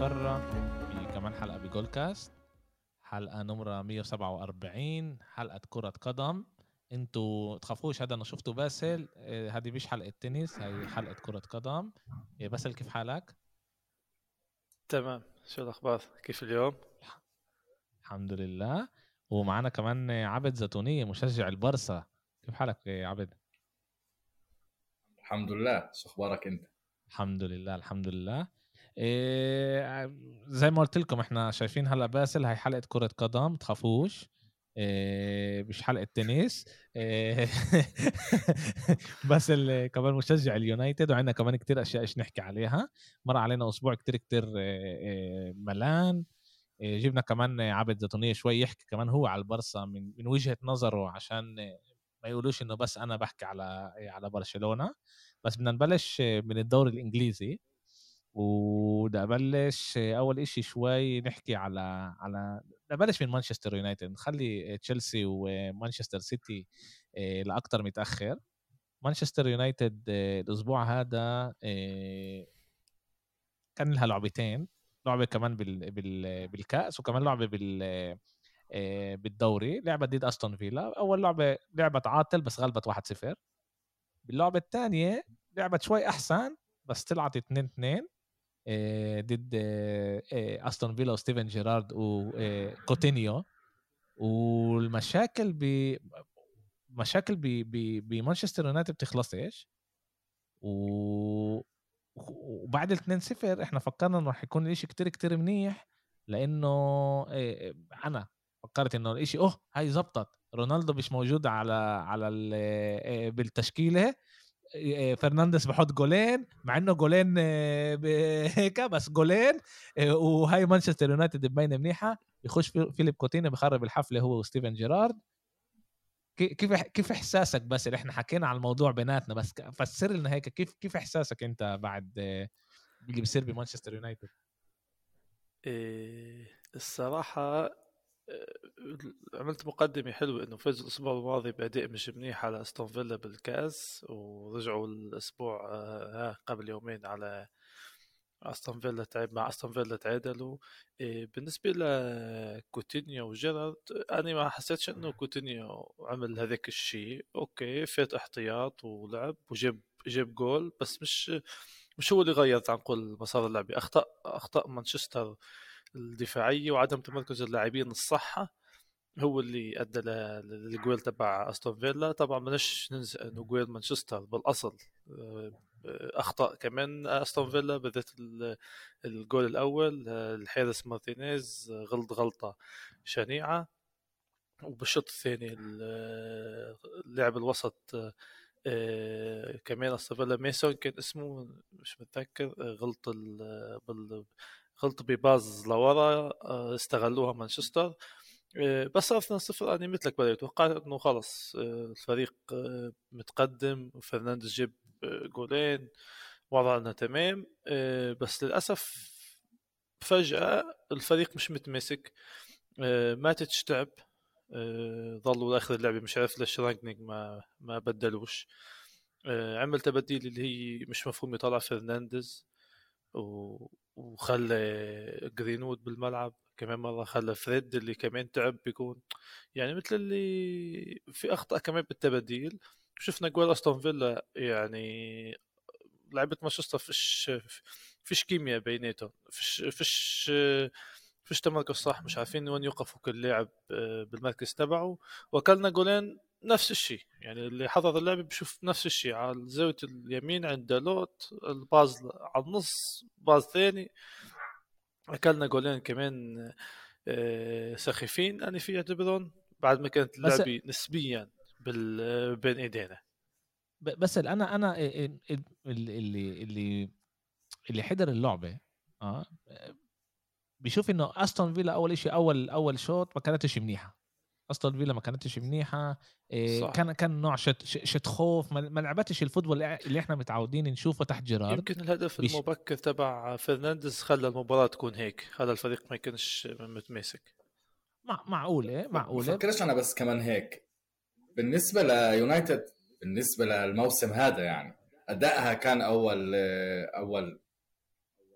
فرة بكمان حلقة بجول كاست حلقة نمرة 147 حلقة كرة قدم. أنتوا تخافوش هذا أنا شفته باسل. آه، هذه مش حلقة تنس هاي حلقة كرة قدم. باسل كيف حالك؟ تمام. شو الأخبار؟ كيف اليوم؟ الحمد لله. ومعنا كمان عبد زيتونية مشجع البرصة كيف حالك يا عبد؟ الحمد لله. شو أخبارك أنت؟ الحمد لله الحمد لله. إيه زي ما قلت لكم إحنا شايفين هلأ باسل هاي حلقة كرة قدم تخافوش. إيه مش حلقة تنس. إيه باسل كمان مشجع اليونايتد وعندنا كمان كتير أشياء إيش نحكي عليها. مر علينا أسبوع كتير كتير إيه ملان. إيه جبنا كمان عبد زيتونية شوي يحكي كمان هو على البرسا من من وجهة نظره عشان ما يقولوش إنه بس أنا بحكي على على برشلونة. بس بدنا نبلش من الدوري الإنجليزي. وده ابلش أول إشي شوي نحكي على على نبلش من مانشستر يونايتد نخلي تشيلسي ومانشستر سيتي آه، لاكثر متأخر. مانشستر يونايتد آه، الأسبوع هذا آه، كان لها لعبتين لعبة كمان بال بال بالكأس وكمان لعبة بال بالدوري لعبة ضد أستون فيلا. أول لعبة لعبة عاطل بس غلبت 1-0 باللعبة الثانية لعبت شوي أحسن بس طلعت 2 2 ضد أستون فيلا وستيفن جيرارد وكوتينيو والمشاكل ب مشاكل بمانشستر يونايتد بتخلصش و وبعد ال 2 0 إحنا فكرنا إنه رح يكون الاشي كتير كتير منيح لأنه أنا فكرت إنه الإشي أوه هاي زبطت. رونالدو مش موجود على على بالتشكيلة. فرنانديز بحط جولين مع إنه جولين هيك بس جولين وهاي مانشستر يونايتد مبينه منيحة. يخش فيليب كوتينو بخرب الحفلة هو وستيفن جيرارد. كيف كيف إحساسك بس إحنا حكينا على الموضوع بيناتنا؟ بس فسر لنا هيك كيف كيف إحساسك أنت بعد اللي بيصير بمانشستر يونايتد؟ إيه الصراحة عملت مقدمة حلوة إنه فاز الأسبوع الماضي بأداء مش منيح على أستون فيلا بالكأس ورجعوا الأسبوع آه قبل يومين على أستون فيلا تعب مع أستون فيلا تعادلوا. بالنسبة لكوتينيو وجيرارد أنا ما حسيتش إنه كوتينيو عمل هذاك الشيء. okay فات احتياط ولعب وجاب جاب جول بس مش مش هو اللي غير تعال نقول مسار اللعبة اخطاء اخطاء مانشستر الدفاعية وعدم تمركز اللاعبين الصحة هو اللي أدى للجول تبع أستون فيلا. طبعا بدناش ننسى إنه جول مانشستر بالأصل آه، أخطأ كمان أستون فيلا بالذات الجول الأول الحارس مارتينيز غلط غلطة شنيعة. وبالشوط الثاني اللاعب الوسط آه، كمان أستون فيلا ميسون كان اسمه مش متذكر غلط غلط بباز لورا آه، استغلوها مانشستر. آه، بس صار 2-0 أنا مثلك بدأت. توقعت إنه خلص آه، الفريق متقدم وفرنانديز جاب جولين وضعنا تمام. بس للأسف فجأة الفريق مش متماسك. ماتيتش تعب ظلوا لآخر اللعبة مش عارف ليش رانجنيك ما ما بدلوش. عمل تبديل اللي هي مش مفهوم يطلع فرنانديز. و... وخلى جرينوود بالملعب كمان مرة خلى فريد اللي كمان تعب بيكون. يعني مثل اللي في أخطاء كمان بالتبديل. شفنا جوال أستون فيلا يعني لعبة مانشستر فيش فيش كيمياء بيناتهم. فيش فيش فيش تمركز صح. مش عارفين وين يوقفوا كل لاعب بالمركز تبعه. وأكلنا جولين نفس الشيء. يعني اللي حضر اللعبة بشوف نفس الشيء على زاوية اليمين عند دالوت ال pass على النص pass ثاني. أكلنا جولين كمان آه، سخيفين أنا في اعتبرهم بعد ما كانت اللعبة نسبيا بين إيدينا. بس أنا أنا اللي اللي اللي حضر اللعبة آه بيشوف إنه أستون فيلا أول شيء أول أول شوط ما كانتش منيحة. أستون فيلا ما كانتش منيحة إيه صح. كان كان نوع شت شت خوف ما لعبتش ال football اللي إحنا متعودين نشوفه تحت جيرارد يمكن الهدف بيش... المبكر تبع فرنانديز خلى المباراة تكون هيك خلى الفريق ما يكونش متماسك مع... معقولة معقولة بفكرش أنا بس كمان هيك بالنسبة ليونايتد بالنسبة للموسم هذا يعني أدائها كان أول أول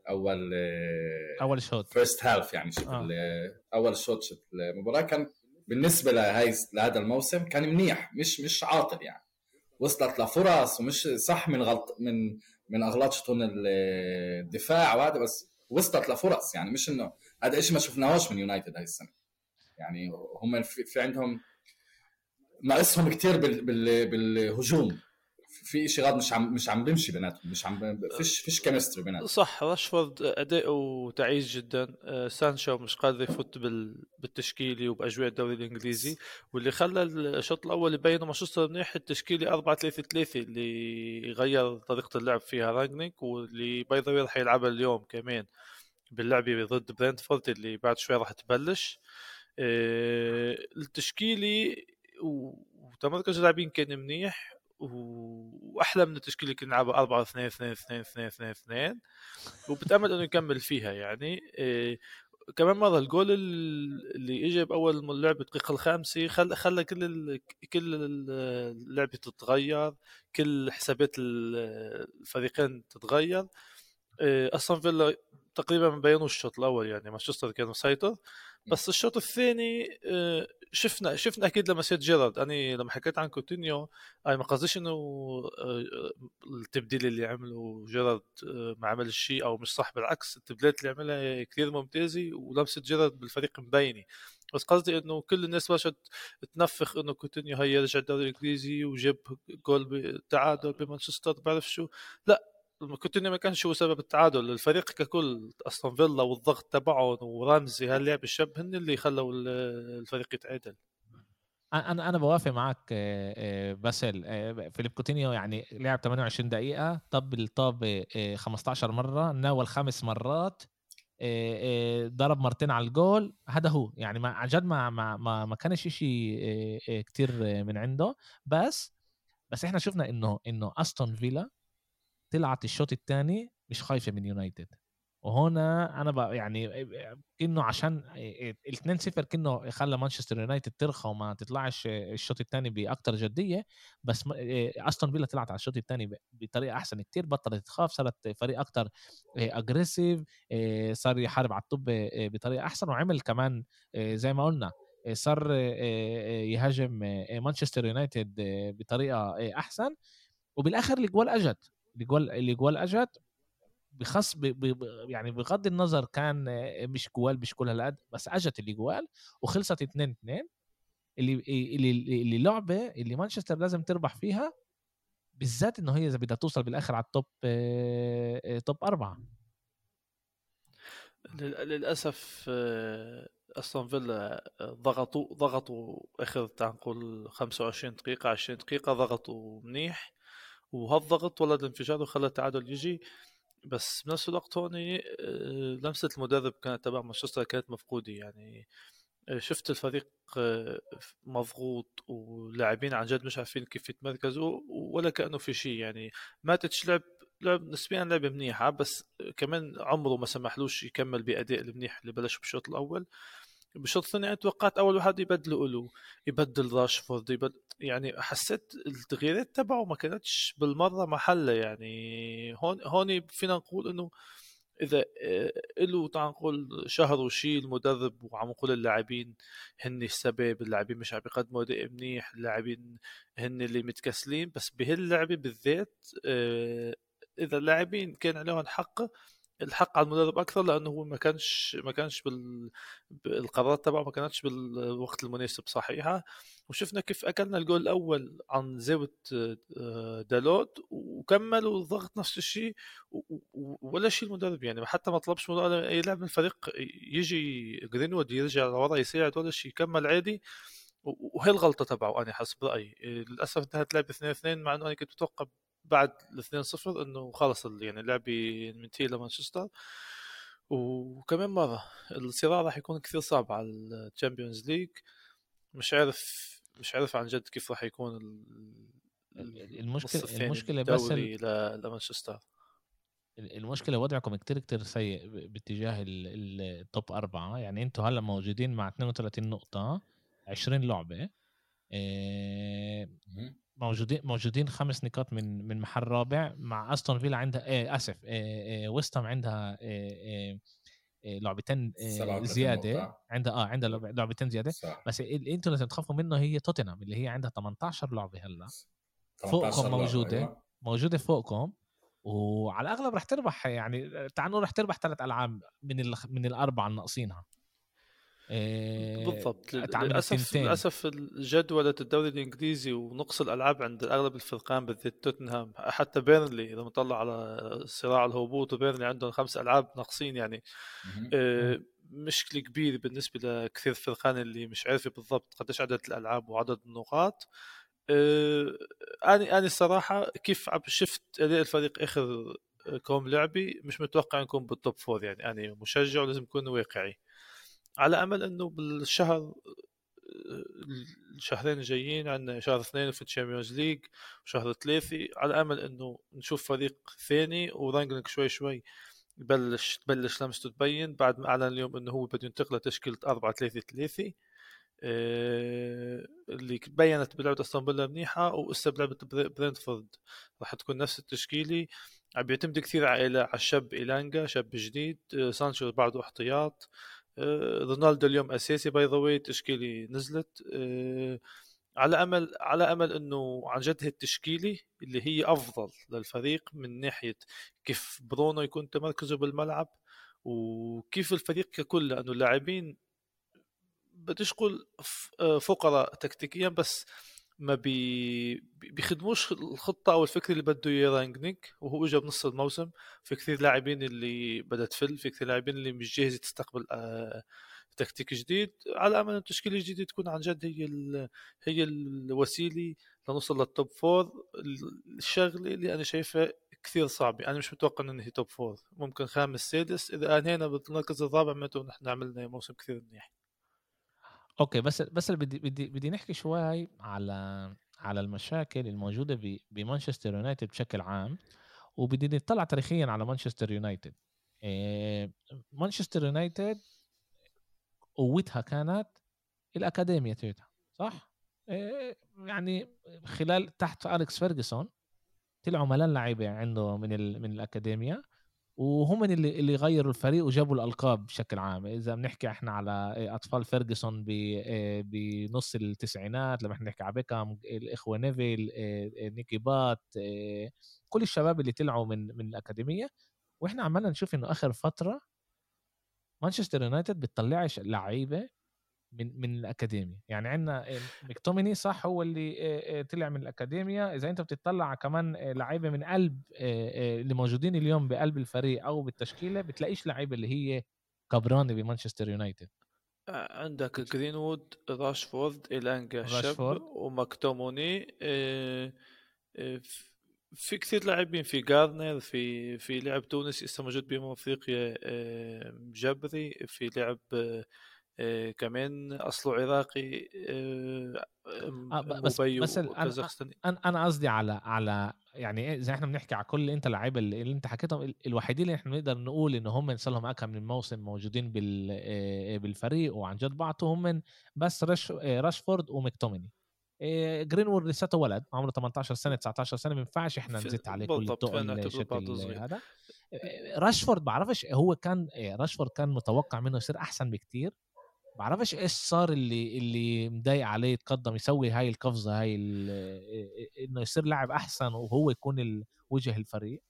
أول أول شوط فيرست هالف يعني شوف آه. آه. أول شوط شوف المباراة كان بالنسبة لهي لهذا الموسم كان منيح مش مش عاطل يعني. وصلت لفرص ومش صح من غلط من من أغلاط شطون الدفاع وهذا بس وصلت لفرص يعني. مش إنه هذا شيء ما شفناهوش من يونايتد هاي السنة. يعني هم في, في عندهم ناقصهم كثير بال بال بالهجوم. في شيء غلط مش عم مش عم بيمشي بيناتهم مش عم فيش فيش chemistry بيناتهم. صح راشفورد اداؤه تعيس جدا. آه، سانشو مش قادر يفوت بالتشكيلة وبأجواء الدوري الإنجليزي. واللي خلى الشوط الأول يبين مانشستر منيح التشكيلة 4 3 3 اللي غير طريقة اللعب فيها راجنيك واللي by the راح يلعبها اليوم كمان باللعبة ضد برنتفورد اللي بعد شوي راح تبلش. آه، التشكيلي وتمركز اللاعبين كان منيح. وأحلى من التشكيلة اللي كنا نلعبها 4 2 2 2 2 2 2 وبتأمل إنه يكمل فيها يعني. إيه كمان مرة الجول اللي اجى بأول اللعبه الدقيقه الخامسه خلى خلى كل ال... كل اللعبة تتغير كل حسابات الفريقين تتغير. أستون فيلا تقريبا بينوا الشوط الأول يعني مانشستر كان مسيطر. بس الشوط الثاني آه، شفنا شفنا أكيد لمسات جيرارد أنا لما حكيت عن كوتينيو أنا ما قصديش إنه آه، التبديل اللي عمله جيرارد آه، ما عملش شيء أو مش صح بالعكس التبديلات اللي عملها كثير ممتازة ولمسه جيرارد بالفريق مبينه بس قصدي إنه كل الناس بلشت تنفخ إنه كوتينيو هي رجع الدوري الإنجليزي وجاب جول بالتعادل بمانشستر بعرف شو. لا كوتينيو ما كانش هو سبب التعادل. الفريق ككل أصلا فيلا والضغط تبعهم ورامزي هاللاعب الشاب هن اللي خلوا الفريق يتعادل. أنا أنا بوافق معك آه، آه، باسل. آه، فيليب كوتينيو يعني لعب 28 دقيقة طب الطاب 15 مرة ناول خمس مرات ضرب مرتين على الجول. هذا هو. يعني ما عن جد ما ما ما, ما كانش شيء كتير من عنده. بس بس إحنا شفنا انه إنه أستون فيلا طلعت الشوط الثاني مش خايفة من يونايتد. وهنا أنا بقى يعني كأنه عشان ال 2 0 كأنه خلى مانشستر يونايتد ترخى وما تطلعش الشوط الثاني باكثر جدية. بس أستون فيلا طلعت على الشوط الثاني بطريقة أحسن كتير بطلت تخاف صارت فريق أكثر اجريسيف صار يحارب على الطب بطريقة أحسن وعمل كمان زي ما قلنا صار يهاجم مانشستر يونايتد بطريقة أحسن. وبالآخر الجوال أجت. الجوال الجوال اجت بخص ب... ب... يعني بغض النظر كان مش جوال مش كل هالقد بس اجت الجوال وخلصت 2 2 اللي اللي اللي لعبة اللي مانشستر لازم تربح فيها بالذات إنه هي إذا بدها توصل بالآخر على التوب توب أربعة. للأسف أصلا فيلا ضغطوا ضغطوا اخر تعال نقول 25 دقيقة 20 دقيقة ضغطوا منيح. وهالضغط ولد الانفجار وخلى التعادل يجي. بس بنفس الوقت هون آه، لمسة المدرب كانت تبع مانشستر كانت مفقودة. يعني آه، شفت الفريق آه، مضغوط ولاعبين عن جد مش عارفين كيف يتمركزوا ولا كأنه في شيء. يعني ماتش لعب لعب نسبيا لعبه منيحه بس كمان عمره ما سمحلوش يكمل بأداء المنيح اللي بلش بالشوط الأول. بالشوط الثاني توقعت أول واحد يبدلوا له يبدل راشفورد يبدل يعني حسيت التغييرات تبعه ما كانتش بالمرة محلة يعني. هون هون فينا نقول إنه إذا آه، له تعال نقول شهر وشي المدرب وعم نقول اللاعبين هن السبب اللاعبين مش عم يقدموا أداء منيح اللاعبين هن اللي متكسلين بس بهاللعبة بالذات آه، إذا اللاعبين كان عليهم حق الحق على المدرب أكثر لأنه هو ما كانش ما كانش بال... القرارات تبعه ما كانتش بالوقت المناسب صحيحه وشفنا كيف أكلنا الجول الأول عن زاوية آه، دالوت وكملوا الضغط نفس الشيء ولا شيء المدرب يعني حتى ما طلبش أي لاعب من الفريق يجي جرينوود يرجع لورا يساعد ولا شيء كمل عادي. وهي الغلطة تبعه أنا حسب رأيي. للأسف انتهت لعبة 2 2 مع إنه أنا كنت متوقع بعد ال 2-0 إنه خلص يعني اللعبه منتهيه لمانشستر وكمان مرة الصراع راح يكون كثير صعب على ال Champions League. مش عارف مش عارف عن جد كيف راح يكون المشكلة المشكلة بس لمانشستر المشكلة وضعكم كتير كتير سيء باتجاه ال top أربعة. يعني أنتم هلأ موجودين مع 32 نقطة 20 لعبة. إيه موجودين موجودين خمس نقاط من من محل رابع مع أستون فيلا عندها إيه آسف إيه ويستام عندها إيه لعبتين زيادة. عندها آه عندها لعبتين زيادة صح. بس اللي أنتم لازم تخافوا منه هي توتنهام اللي هي عندها 18 لعبه هلا فوقكم موجودة أيوة. موجودة فوقكم وعلى الأغلب رح تربح يعني تعال نقول رح تربح ثلاث ألعاب من من الأربعة الناقصينها إيه بالضبط للاسف للأسف جدولة الدوري الإنجليزي ونقص الألعاب عند أغلب الفرقان بالذات توتنهام. حتى بيرنلي إذا نطلع على صراع الهبوط وبيرنلي عندهم خمس ألعاب ناقصين يعني إيه مشكلة كبيرة بالنسبة لكثير فرقان اللي مش عارفه بالضبط قديش عدد الألعاب وعدد النقاط. إيه أنا أنا الصراحه كيف شفت أداء الفريق آخر كم لعبي مش متوقع نكون بال top four يعني. أنا مشجع ولازم اكون واقعي. على أمل إنه بالشهر الشهرين الجايين عندنا شهر اثنين في ال Champions League وشهر ثلاثة على أمل إنه نشوف فريق ثاني ورانجنيك شوي شوي يبلش تبلش لمسته تبين بعد ما أعلن اليوم إنه هو بده ينتقل لتشكيلة 4 3 3 اللي بينت بلعبة فيلا منيحة واسا بلعبة برينتفورد. راح تكون نفس التشكيلة. عم بيعتمد كثير على على الشاب ايلانجا شاب جديد آه، سانشو بعده احتياط. رونالدو اليوم أساسي. by the way تشكيلي نزلت. آه، على أمل على أمل إنه عن جد هي التشكيلة اللي هي أفضل للفريق من ناحية كيف برونو يكون تمركزه بالملعب وكيف الفريق ككل لأنه اللاعبين بديش أقول آه، فقراء تكتيكيا بس ما بي بيخدموش الخطة أو الفكر اللي بده اياه رانجنيك وهو اجى بنص الموسم. في كثير لاعبين اللي بدها تفل في كثير لاعبين اللي مش جاهزه تستقبل آه تكتيك جديد. على امل التشكيلة الجديدة تكون عن جد هي هي الوسيلة لنوصل لل top four الشغلة اللي أنا شايفها كثير صعبة. أنا مش متوقع انه هي top four ممكن خامس سادس. إذا أنهينا بالمركز الرابع معناته نحن عملنا موسم كثير منيح. أوكي بس بس بدي بدي بدي نحكي شوي على على المشاكل الموجودة بمانشستر يونايتد بشكل عام وبدي نطلع تاريخيا على مانشستر يونايتد إيه، مانشستر يونايتد قوتها كانت الأكاديمية تبعتها صح؟ إيه، يعني خلال تحت أليكس فيرجسون طلعوا ملان لعيبة عنده من من الأكاديمية وهم اللي اللي غيروا الفريق وجابوا الألقاب بشكل عام. إذا بنحكي إحنا على أطفال فيرجسون بنص التسعينات لما إحنا نحكي على بيكام الإخوة نيفيل نيكي بات كل الشباب اللي طلعوا من من الأكاديمية. وإحنا عمالنا نشوف إنه آخر فترة مانشستر يونايتد بتطلعش لعيبة من من الأكاديمية. يعني عندنا مكتوموني صح هو اللي طلع من الأكاديمية. إذا أنت بتطلع كمان لعيبة من قلب اللي موجودين اليوم بقلب الفريق أو بالتشكيلة بتلاقيش لعيبة اللي هي كبرانه بمانشستر يونايتد. عندك جرينوود راشفورد إلانجا شاب ومكتوموني في كثير لاعبين في جارنر في في لاعب تونسي لسه موجود بأمم أفريقيا جبري في لاعب آه، كمان اصله عراقي آه، آه بس بس أنا أنا قصدي على على يعني إيه، زي إحنا بنحكي على كل أنت اللعيبه اللي, اللي أنت حكيتهم الوحيدين اللي إحنا نقدر نقول إن هم صار لهم أكثر من موسم موجودين بال آه، بالفريق وعن جد بعطوا هم بس رش راشفورد ومكتوميني جرينوود لساته ولد عمره 18 سنة 19 سنة ما ينفعش إحنا نزيد عليه كل التقل هذا. راشفورد بعرفش هو كان راشفورد كان متوقع منه يصير أحسن بكتير. بعرفش إيش صار اللي اللي مضايق عليه يتقدم يسوي هاي القفزة هاي إنه يصير لاعب أحسن وهو يكون وجه الفريق.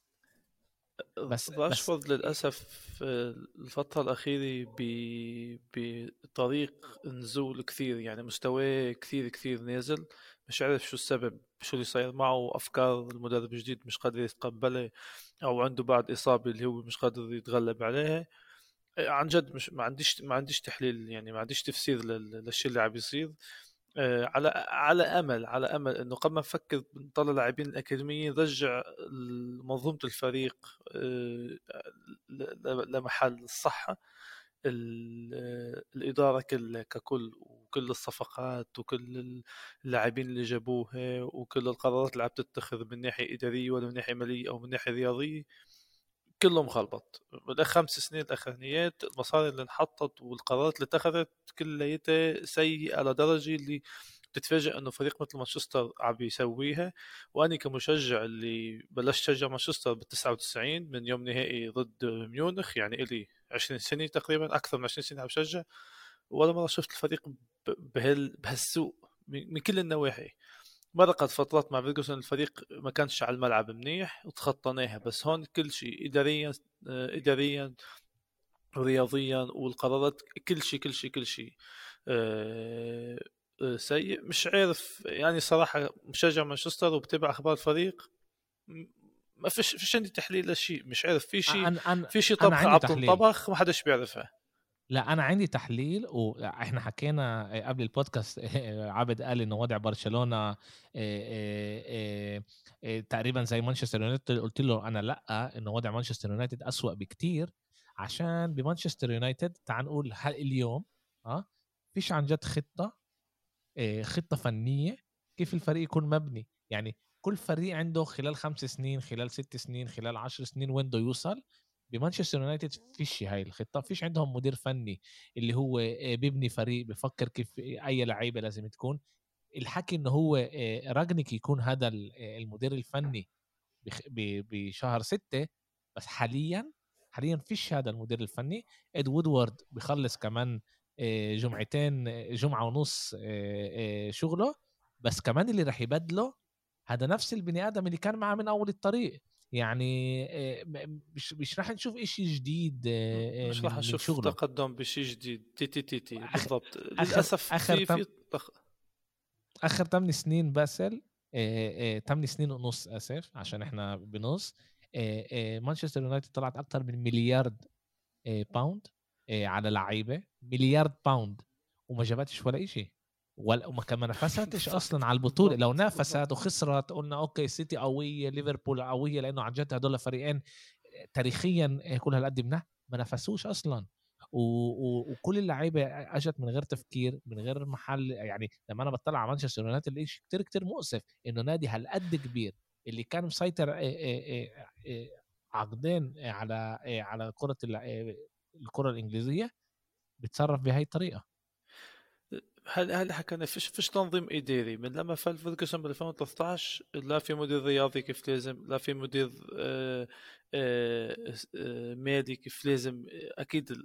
بس راشفورد للأسف الفترة الأخيرة بطريق نزول كثير يعني مستواه كثير كثير نازل. مش عارف شو السبب شو اللي صاير معه أفكار المدرب الجديد مش قادر يتقبلها أو عنده بعد إصابة اللي هو مش قادر يتغلب عليها. عن جد مش ما عنديش ما عنديش تحليل يعني ما عنديش تفسير للشيء اللي عم يصير. آه، على على أمل على أمل إنه قبل ما نفكر نطلع لاعبين الاكاديميين نرجع منظومه الفريق آه، لمحل الصحة. الإدارة ككل وكل الصفقات وكل اللاعبين اللي جابوها وكل القرارات اللي عم تتخذ من ناحية إدارية ولا من ناحية مالية أو من ناحية رياضية. كله مخلبط بالخمس سنين الأخرانيات المصاري اللي انحطت والقرارات اللي اتخذت كليتها سيئة لدرجه اللي تتفاجئ إنه فريق مثل مانشستر عم يسويها واني كمشجع اللي بلشت شجع مانشستر بال 99 من يوم نهائي ضد ميونخ يعني إلي 20 سنة تقريبا أكثر من 20 سنة عم بشجع. ولا مرة شفت الفريق بهال بهالسوء من كل النواحي. مرقت فترات مع فيرجسون؟ الفريق ما كانش على الملعب منيح وتخطيناها بس هون كل شيء اداريا آه، اداريا رياضيا والقرارات كل شيء كل شيء كل شيء. آه، آه، سيء. مش عارف يعني صراحة مشجع مانشستر وبتابع أخبار الفريق ما فيش فيش عندي تحليل لشيء. مش عارف في شيء في شيء طبخ عبط طبخ ما حدش بيعرفها لا أنا عندي تحليل وإحنا حكينا قبل البودكاست عابد قال إنه وضع برشلونة تقريبا زي مانشستر يونايتد قلت له أنا لأ إنه وضع مانشستر يونايتد أسوأ بكتير عشان بمانشستر يونايتد تعال نقول اليوم آه فيش عن جد خطة خطة فنية كيف الفريق يكون مبني. يعني كل فريق عنده خلال خمس سنين خلال ست سنين خلال عشر سنين وين بده يوصل بمانشستر يونايتد فيش هاي الخطة فيش عندهم مدير فني اللي هو بيبني فريق بفكر كيف أي لعيبة لازم تكون. الحكي إنه هو راجنيك يكون هذا المدير الفني بشهر ستة بس حاليا حاليا فيش هذا المدير الفني. إد وودورد بخلص كمان جمعتين جمعة ونص شغله بس كمان اللي راح يبدله هذا نفس البني آدم اللي كان معه من أول الطريق. يعني مش مش راح نشوف شيء جديد مش راح نشوف تقدم بشيء جديد. تي تي تي تي بالضبط. للأسف آخر في, في آخر 8 سنين باسل 8 سنين ونص آسف عشان إحنا بنص مانشستر يونايتد طلعت أكثر من مليارد باوند على لعيبة مليارد باوند وما جابتش ولا شيء وما كمان نافستش أصلا على البطولة. لو نافست وخسرت قلنا أوكي سيتي قوية ليفربول قوية لأنه عن جد هدول فريقين تاريخيا كل هالقد منها. ما نافسوش أصلا. وكل اللعيبة أجت من غير تفكير من غير محل. يعني لما أنا بطلع على مانشستر يونايتد الشيء كتير كتير مؤسف إنه نادي هالقد كبير اللي كان مسيطر عقدين على على كرة الكرة الإنجليزية بتصرف بهي الطريقة. هل هل حكينا فيش فيش تنظيم إداري؟ من لما فل فيرجسون ب 2013 لا في مدير رياضي كيف لازم لا في مدير آه، آه، آه، مالي كيف لازم أكيد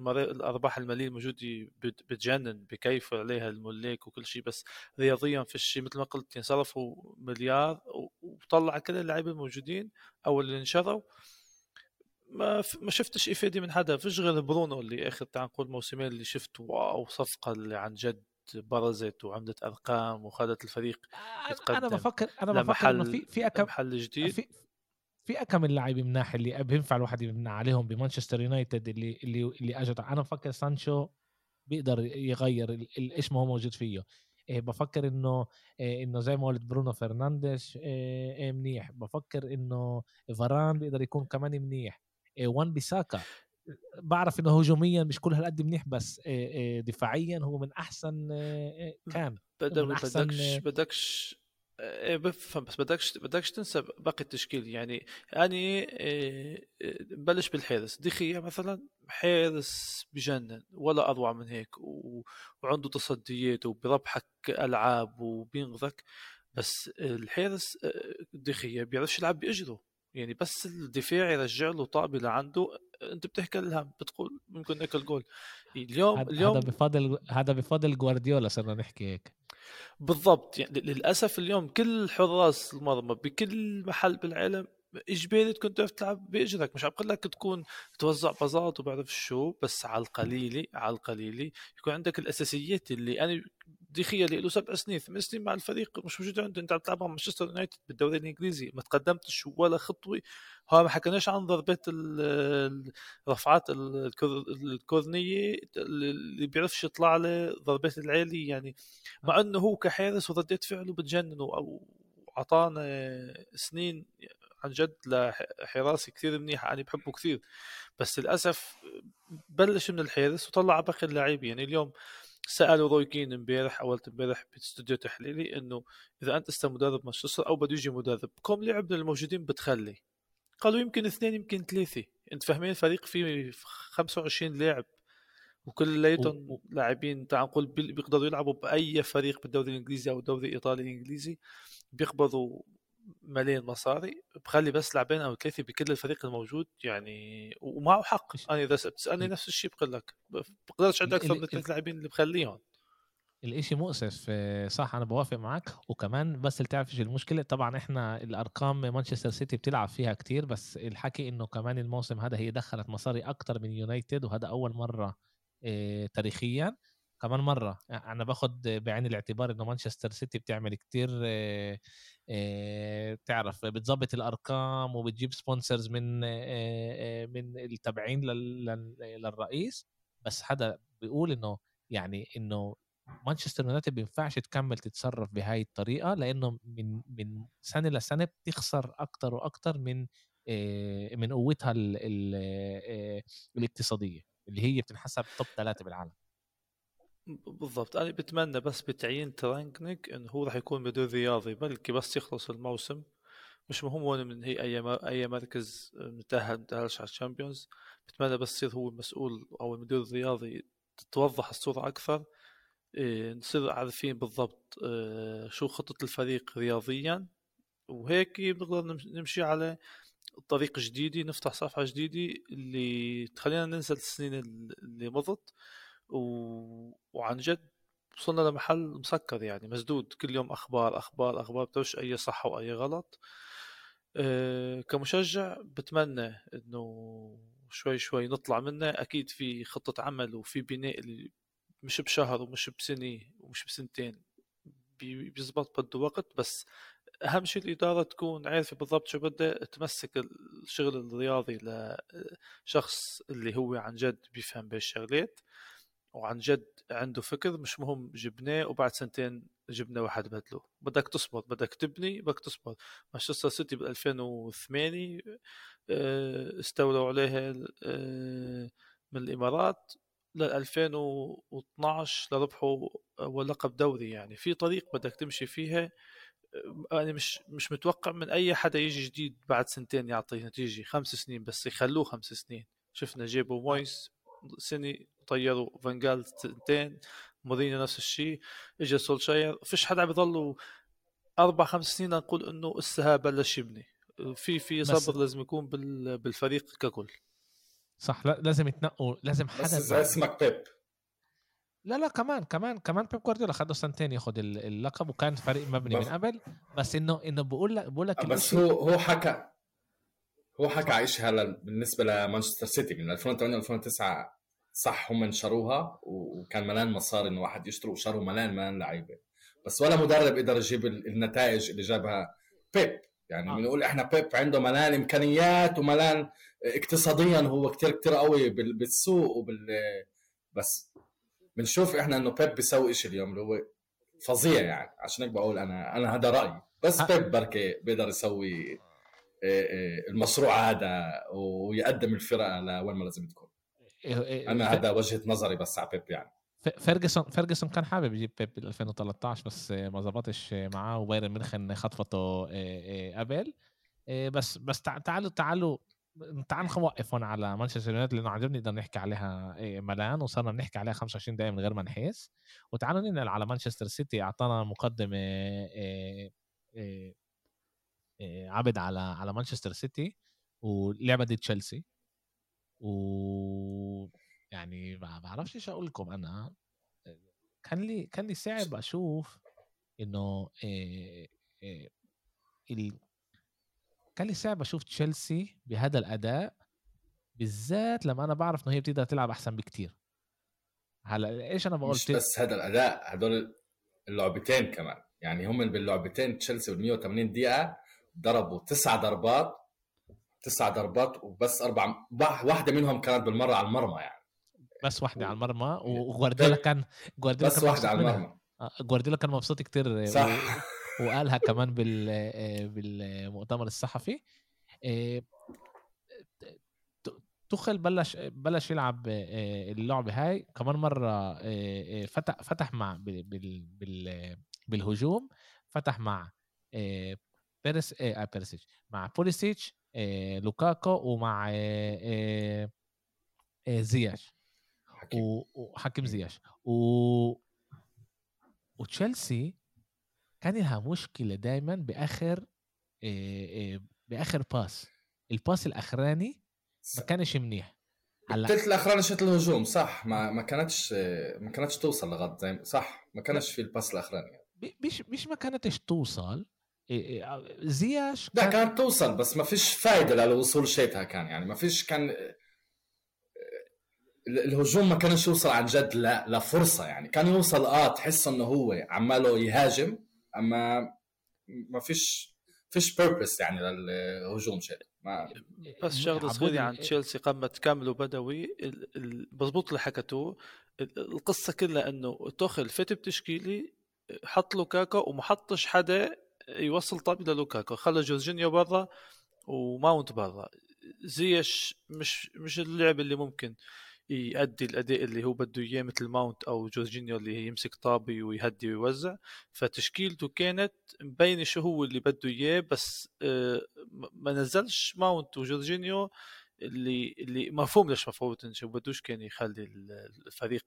الأرباح المالية الموجودة بتجنن بكيف عليها الملاك وكل شيء بس رياضيا في الشيء مثل ما قلت صرفوا مليار وطلع كل اللعيبة الموجودين أو اللي انشروا. ما ما شفتش افاده من حدا. فيش غير برونو اللي آخر تعال نقول موسمين اللي شفت واو صفقة اللي عن جد برزت وعملت أرقام وخلت الفريق يتقدم أنا بفكر أنا بفكر إنه في في أكم محل جديد. في في أكم اللاعبين مناح اللي بينفع الواحد يبنى عليهم بمانشستر يونايتد اللي اللي اللي اجت أنا بفكر سانشو بيقدر يغير إيش ما هو موجود فيه. إيه بفكر إنه إيه إنه زي ما قلت برونو فرنانديز إيه إيه منيح. بفكر إنه فاران بيقدر يكون كمان منيح. وان بيساكا بعرف إنه هجوميا مش كل هالقد منيح بس دفاعيا هو من أحسن كان. من أحسن بدكش بدكش إيه بفهم بس بدكش بدكش تنسى باقي التشكيل. يعني يعني نبلش بالحارس. دخية مثلا حارس بجنن ولا اروع من هيك. وعنده تصديات وبربحك ألعاب وبينقذك بس الحارس دخية بيعرفش يلعب باجره يعني بس الدفاع يرجع له طابة لعنده أنت بتحكي لها بتقول ممكن ناكل جول اليوم هذا اليوم هذا بفضل هذا بفضل جوارديولا صرنا نحكي هيك. بالضبط يعني للأسف اليوم كل حراس المرمى بكل محل بالعالم إجباري تكون تعرف تلعب بإجرك. مش عم بقول لك تكون توزع بازات وبعرف شو بس على القليلة على القليلة يكون عندك الأساسيات اللي أنا دخية اللي له سبع سنين ثمان سنين مع الفريق مش موجود عنده أنت عم تلعب مع مانشستر يونايتد بالدوري الإنجليزي ما تقدمتش ولا خطوة. ها ما حكيناش عن ضربات الرفعات الكورنية اللي بيعرفش يطلع له ضربات العالي يعني. مع إنه هو كحارس وردات فعله بتجنن أو أعطانا سنين عن جد لحراسي كثير منيحه أنا بحبه كثير. بس للأسف بلش من الحارس وطلع باقي اللاعبين يعني اليوم سألوا روي كين امبارح أولت امبارح باستوديو تحليلي إنه إذا أنت هسا مدرب مانشستر أو بده يجي مدرب كم لاعب من الموجودين بتخلي. قالوا يمكن اثنين يمكن ثلاثة. أنت فاهمين؟ الفريق فيه 25 لاعب. وكلياتهم و... لاعبين تعال نقول بيقدروا يلعبوا بأي فريق بالدوري الإنجليزي أو الدوري الإيطالي الإنجليزي بيقبضوا ملايين مصاري بخلي بس لاعبين أو ثلاثة بكل الفريق الموجود يعني ومعه حق. أنا إذا بتسالني نفس الشيء بقول لك بقدرش عندك أكثر من ثلاث لاعبين اللي بخليهم. الإشي مؤسف آه، صح أنا بوافق معك. وكمان بس تعرف إيش المشكلة طبعا إحنا الأرقام مانشستر سيتي بتلعب فيها كتير بس الحكي إنه كمان الموسم هذا هي دخلت مصاري أكتر من يونايتد وهذا أول مرة آه تاريخيا. كمان مرة أنا باخد بعين الاعتبار إنه مانشستر سيتي بتعمل كتير آه آه تعرف بتظبط الأرقام وبتجيب sponsors من من التابعين للرئيس. بس هذا بيقول إنه يعني إنه مانشستر يونايتد بينفعش تكمل تتصرف بهاي الطريقة لأنه من من سنة لسنه بتخسر أكتر وأكتر من من قوتها الاقتصادية اللي هي بتنحسب top ثلاثة بالعالم. بالضبط. أنا بتمنى بس بتعيين رانغنيك إنه هو راح يكون مدير رياضي بلكي بس يخلص الموسم. مش مهم وين من هي أي أي مركز متأهل متأهلش على الشامبيونز. بتمنى بس يصير هو المسؤول أو المدير الرياضي تتوضح الصورة أكثر. إيه نصير عارفين بالضبط إيه شو خطة الفريق رياضيا. وهيك بنقدر نمشي على طريق جديدة نفتح صفحة جديدة اللي تخلينا ننسى السنين اللي مضت. و... وعن جد وصلنا لمحل مسكر يعني مسدود. كل يوم أخبار أخبار أخبار بتوش أي صح واي غلط. أه كمشجع بتمنى إنه شوي شوي نطلع منه. أكيد في خطة عمل وفي بناء اللي مش بشهر ومش بسنة ومش بسنتين بيزبط بده وقت. بس أهم شيء الإدارة تكون عارفة بالضبط شو بدها تمسك الشغل الرياضي لشخص اللي هو عن جد بيفهم بهالشغلات. وعن جد عنده فكر مش مهم جبناه وبعد سنتين جبنا واحد بدله. بدك تصبر بدك تبني بدك تصبر مانشستر سيتي بال 2008 آه، استولوا عليها آه، من الإمارات ل 2012 لربحوا اول لقب دوري يعني. في طريق بدك تمشي فيها أنا مش مش متوقع من أي حدا يجي جديد بعد سنتين يعطي نتيجة. خمس سنين بس يخلوه خمس سنين. شفنا جيبوا مويس سنه طيروا فانجال سنتين مورينيو نفس الشيء اجى سولشاير فيش حدا عم يضلوا أربع خمس سنين نقول إنه اسها بلش يبني في في صبر لازم يكون بالفريق ككل. صح لا لازم يتنقوا لازم حدا بس اسمك بيب. لا لا كمان كمان كمان بيب جوارديولا خده سنتين ياخذ اللقب وكان فريق مبني من قبل. بس إنه إنه بقول لك بقول لك بس هو هو حكى هو حكى هلا بالنسبة لمانشستر سيتي من 2008 2009 صح هم انشروها وكان ملان مصاري إنه واحد يشتروا وشروا ملان ملان لعيبة. بس ولا مدرب قدر يجيب النتائج اللي جابها بيب. يعني آه. بنقول إحنا بيب عنده ملان إمكانيات وملان اقتصاديا هو كتير كتير قوي بالسوق وبال بس بنشوف إحنا إنه بيب بيسوي شيء اليوم اللي هو فظيع يعني. عشان هيك بقول أنا أنا هذا رأيي. بس آه. بيب بركي بيقدر يسوي آه، آه، المشروع هذا ويقدم الفرقة لوين ما لازم تكون. أنا هذا وجهة نظري بس على بيب يعني. فيرجسون فيرجسون كان حابب يجيب بيب بال 2013 بس ما زبطش معاه وبايرن ميونخ خطفته قبل بس بس تعالوا تعالوا تعال نوقف هون على مانشستر يونايتد لأنه جد نقدر نحكي عليها ملان وصرنا نحكي عليها 25 دقيقه من غير ما نحس. وتعالوا ننقل على مانشستر سيتي أعطانا مقدمة عبد على على مانشستر سيتي ولعبة ضد تشيلسي. و يعني ما بعرفش إيش أقول لكم أنا كان لي كان لي صعب أشوف إنه إيه إيه كان لي صعب أشوف تشيلسي بهذا الأداء بالذات لما أنا بعرف إنه هي بتقدر تلعب أحسن بكتير. هلأ إيش أنا بقول مش بس هذا الأداء هدول اللعبتين كمان. يعني هم باللعبتين تشيلسي وال 180 دقيقة ضربوا تسع ضربات تسع ضربات وبس أربع واحدة منهم كانت بالمرة على المرمى يعني. بس واحدة على المرمى وجوارديولا كان جوارديولا بس واحدة على المرمى. آه، جوارديولا كان مبسوط كتير صح. و... وقالها كمان بال آه، بالمؤتمر الصحفي. آه، توخيل بلش بلش يلعب اللعبه هاي. كمان مرة فتح فتح مع بال بال بالهجوم. فتح مع بيرس بيرسيتش مع بوليسيتش. لوكاكو ومع زياش. حكيم. و- وحكيم زياش. و... وتشيلسي كان لها مشكلة دائما بآخر بآخر باس. الباس الأخراني ما كانش منيح. هلأ الثلث الأخراني شوط الهجوم صح. ما ما كانتش ما كانتش توصل لغد زي صح. ما كانش في الباس الأخراني. مش مش ما كانتش توصل. إيه إيه زياش لا كان كانت توصل بس ما فيش فايدة للوصول شيتها كان يعني ما فيش كان ال- الهجوم ما كانش يوصل عن جد لا لفرصة يعني. كان يوصل آه تحس إنه هو عماله يهاجم أما ما فيش فيش بيربس يعني للهجوم شيء. ما بس شغلة عبودي- صغيره عن تشيلسي كامل وبدوي. ال- ال- مضبوط اللي حكتوه ال- القصة كلها إنه توخل فت بتشكيلي حط لوكاكو وما حطش حدا يوصل طابي للوكاكو خلى جورجينيو برا وماونت برا. زياش مش مش اللاعب اللي ممكن يؤدي الأداء اللي هو بده إياه مثل ماونت أو جورجينيو اللي يمسك طابي ويهدي ويوزع. فتشكيلته كانت مبينة شو هو اللي بده إياه بس آه، ما نزلش ماونت وجورجينيو اللي اللي مفهوم ليش مفروض شو بدوش كان يخلي ال- الفريق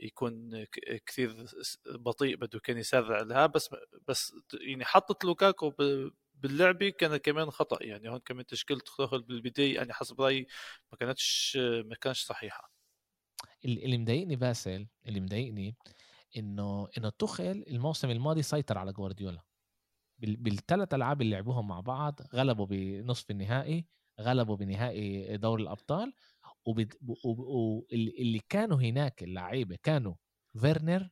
يكون كثير بطيء بده كان يسرع لها بس بس يعني حطت لوكاكو باللعبه كان كمان خطأ. يعني هون كمان تشكيلة تدخل بالبداية يعني حسب رأيي ما كانتش ما كانش صحيحة. اللي مضايقني باسل اللي مضايقني إنه إنه تخل الموسم الماضي سيطر على جوارديولا. بال- بالثلاث ألعاب اللي لعبوهم مع بعض غلبوا بنصف النهائي. غلبوا بنهائي دوري الأبطال واللي كانوا هناك اللعيبة كانوا فيرنر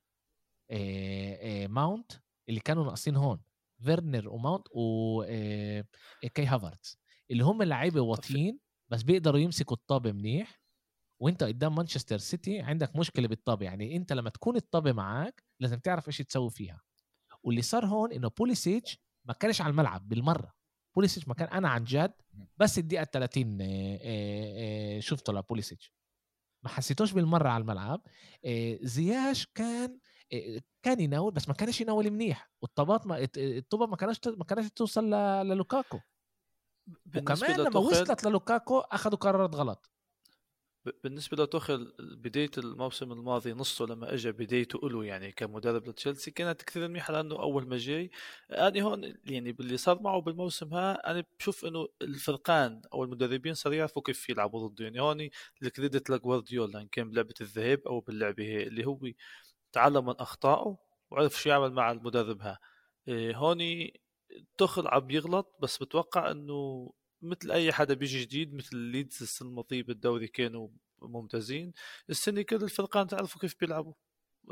ماونت اللي كانوا ناقصين هون فيرنر وماونت وكاي هافرتز اللي هم اللعيبه واطيين بس بيقدروا يمسكوا الطابة منيح وانت قدام مانشستر سيتي عندك مشكلة بالطابة. يعني انت لما تكون الطابة معك لازم تعرف إيش تسوي فيها. واللي صار هون إنه بوليسيتش ما كانش على الملعب بالمرة. بوليسيتش ما كان أنا عن جد بس الدقيقة 30 آه، آه، آه، شفته لبوليسيتش. ما حسيتوش بالمرة على الملعب. زياش كان كان يناول بس ما كانش يناول منيح. والطابات ما الطوبة ما كانش ما كانش توصل للوكاكو. وكمان لما وصلت للوكاكو اخذوا قرارات غلط. بالنسبة لتوخل بداية الموسم الماضي نصه لما اجى بدايته له يعني كمدرب لتشيلسي كانت كثير منيحة لأنه أول ما جاي. أنا هون يعني باللي صار معه بالموسم ها أنا بشوف إنه الفرقان أو المدربين صار يعرفوا كيف يلعبوا ضده. يعني هون ال credit لجوارديولا إن كان بلعبة الذهاب أو باللعبة هي اللي هو تعلم من أخطائه وعرف شو يعمل مع المدرب ها. إيه، هون توخيل عم يغلط بس بتوقع إنه مثل أي حدا بيجي جديد مثل ليدز السنة الماضيه بالدوري كانوا ممتازين. السنة كل الفرقان تعرفوا كيف بيلعبوا.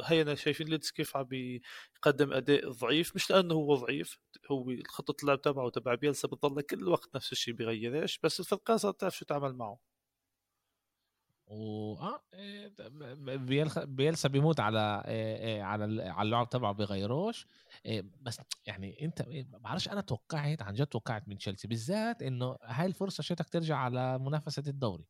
هينا شايفين ليدز كيف عم بيقدم أداء ضعيف مش لأنه هو ضعيف هو خطه اللعب تبعه تبع بيلسا بتضل كل الوقت نفس الشيء بيغيرش بس الفرقان صارت تعرف شو تعمل معه. و آه إيه، بيلخ- بيلسا بيموت على إيه، إيه، على على اللعب تبعه بيغيروش. بس يعني أنت ما بعرفش أنا توقعت عن جد توقعت من تشيلسي بالذات إنه هاي الفرصة شتك ترجع على منافسة الدوري.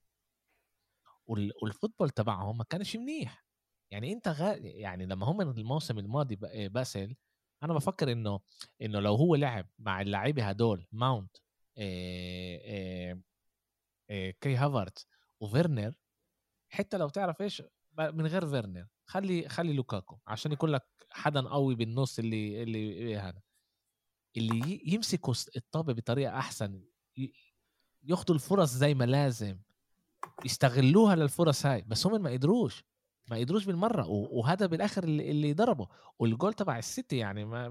وال- وال football تبعهم ما كانش منيح. يعني أنت غا... يعني لما هم الموسم الماضي باسل أنا بفكر إنه إنه لو هو لعب مع اللعيبه هدول ماونت إيه إيه إيه كاي هافرتز وفيرنر حتى لو تعرف إيش من غير فيرنر. خلي خلي لوكاكو عشان يكون لك حدا قوي بالنص اللي اللي هذا. اللي يمسكوا الطابة بطريقة أحسن ي- ياخدوا الفرص زي ما لازم. يستغلوها للفرص هاي بس هم ما قدروش. ما قدروش بالمرة وهذا بالآخر اللي, ضربه. والجول تبع السيتي يعني ما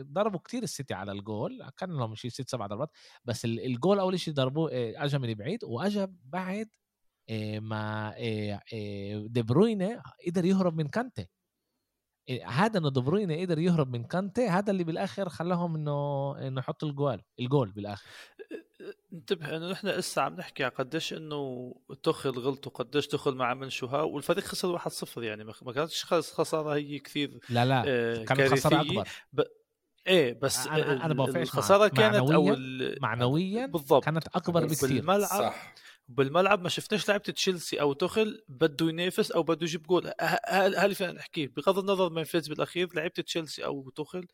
ضربوا كتير السيتي على الجول. كان لهم شيء ست سبع ضربات بس ال- الجول أول شيء ضربوه آه، اجى من بعيد واجى بعد آه، ما آه، آه، دي بروينة قدر يهرب من كانتي. هذا إنه دي بروينة قدر يهرب من كانتي هذا اللي بالآخر خلاهم إنه إنه يحطوا الجول الجول بالآخر. انتبه إنه نحن لسه عم نحكي على قديش إنه توخيل غلط وقديش توخيل ما عمل شو ها والفريق خسر 1-0 يعني ما كانتش خس- خسارة هي كثير لا لا آه، كانت خسارة. أكبر. إيه بس بوافقش معك. الخسارة كانت أو معنوياً- ال- معنويا بالضبط. كانت أكبر بس بكثير. بالملعب صح. بالملعب ما شفناش لعيبة تشيلسي أو تخل بده ينافس أو بده يجيب جول. ه- ه- هذا اللي فينا نحكيه بغض النظر من فاز بالأخير لعيبة تشيلسي أو تخل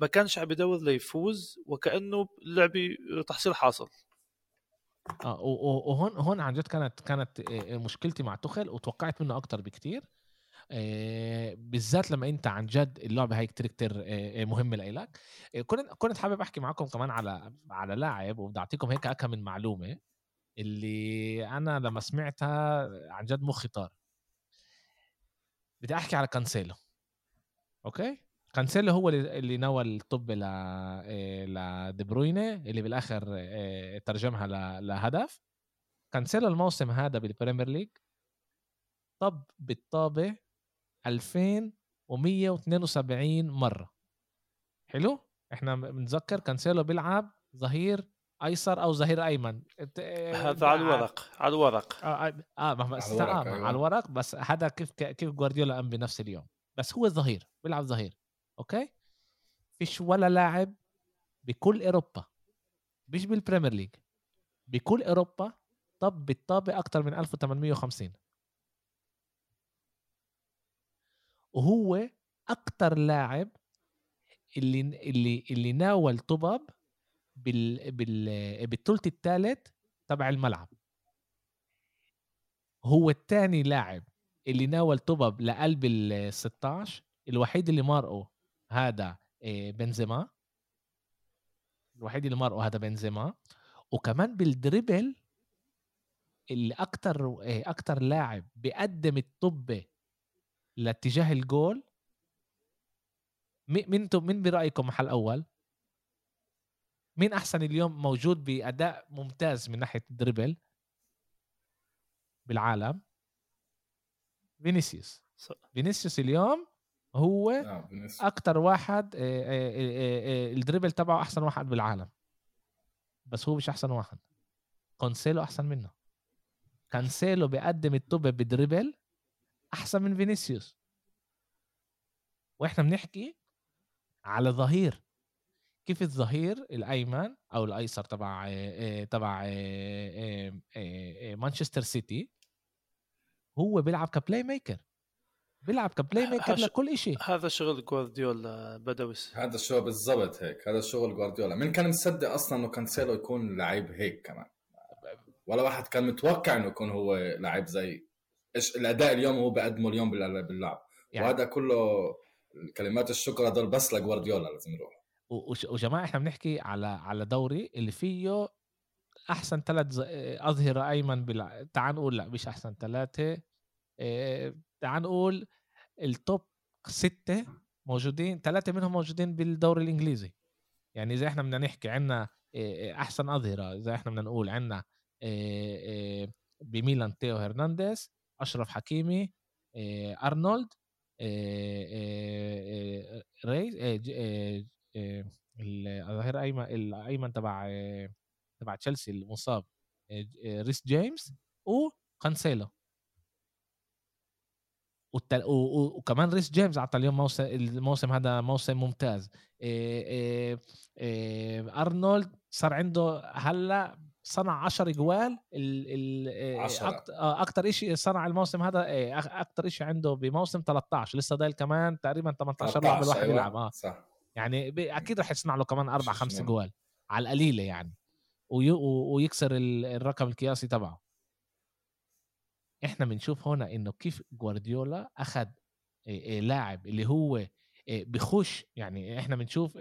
ما كانش عم يدور ليفوز وكأنه لعبه تحصيل حاصل. آه وهون هون عن جد كانت كانت مشكلتي مع تخل وتوقعت منه أكتر بكتير بالذات لما انت عن جد اللعبة هاي كتير كتير مهمة لإلك. كنت كنت حابب أحكي معكم كمان على على لاعب وبدي أعطيكم هيك اكم من معلومة اللي أنا لما سمعتها عن جد مخي طار بدي أحكي على كانسيلو. أوكي؟ كانسيلو هو اللي ناول الطابة ل لدي بروينة اللي بالآخر ترجمها لهدف. كانسيلو الموسم هذا بالبريمير ليج طب بالطابة 2172 مرة. حلو؟ إحنا بنتذكر كانسيلو بيلعب ظهير أيسر أو ظهير أيمن. هذا على الورق على الورق. آه آه, آه, بس على, الورق, آه أيوة. على الورق بس هذا كيف كيف جوارديولا قام بنفس اليوم. بس هو ظهير بيلعب ظهير. أوكي؟ فيش ولا لاعب بكل أوروبا مش بالبريمير ليج بكل أوروبا طب بالطابه أكثر من 1850 وهو أكثر لاعب اللي اللي اللي ناول طبب بال بال بالثلث الثالث تبع الملعب. هو الثاني لاعب اللي ناول طبب لقلب ال 16 الوحيد اللي مارقه هذا آه، بنزيما. الوحيد اللي مارقه هذا بنزيما. وكمان بال dribble اللي أكتر آه، أكتر لاعب بيقدم الطابة لاتجاه الجول. مين مين برأيكم محل اول مين أحسن اليوم موجود بأداء ممتاز من ناحية ال dribble بالعالم؟ فينيسيوس. فينيسيوس اليوم هو آه أكتر واحد ال dribble تبعه أحسن واحد بالعالم. بس هو مش أحسن واحد. كانسيلو أحسن منه. كانسيلو بيقدم الطابة ب dribble. أحسن من فينيسيوس. وإحنا بنحكي على ظهير. كيف الظهير الأيمن أو الأيسر تبع تبع مانشستر سيتي؟ هو بيلعب ك playmaker بيلعب ك playmaker لكل شيء هذا شغل جوارديولا بدوس هذا الشغل بالضبط هيك. هذا شغل جوارديولا. من كان مصدق أصلا إنه كانسيلو يكون لعيب هيك كمان. ولا واحد كان متوقع إنه يكون هو لعيب زي الأداء اليوم هو بقدمه اليوم باللعب. يعني. وهذا كله كلمات الشكر هذول بس لجوارديولا لازم يروح. وجماعة إحنا بنحكي على على دوري اللي فيه أحسن ثلاث أظهرة أيمن بلا... تعال نقول لا مش أحسن ثلاثة. إيه... تعال نقول ال top ستة موجودين ثلاثة منهم موجودين بالدوري الإنجليزي. يعني إذا إحنا بدنا نحكي عندنا أحسن أظهرة إذا إحنا بدنا نقول عندنا بميلان تيو هرنانديز أشرف حكيمي أرنولد ريز الظهير أيمن الأيمن تبع تبع تشيلسي المصاب ريس جيمس وكانسيلو. والتل... و... وكمان ريس جيمس عطى اليوم موسم الموسم هذا موسم ممتاز. إيه إيه إيه أرنولد صار عنده هلأ صنع 10 جوال ال ال أكثر شيء صنع الموسم هذا أكثر شيء عنده بموسم 13 لسه ضايل كمان تقريبا 18 لعبه الواحد أيوة. يلعب آه. صح. يعني أكيد رح يصنع له كمان أربع خمس جوال على القليلة يعني وي... ويكسر الرقم القياسي تبعه. إحنا بنشوف هنا إنه كيف جوارديولا أخذ لاعب اللي هو بخش يعني إحنا بنشوف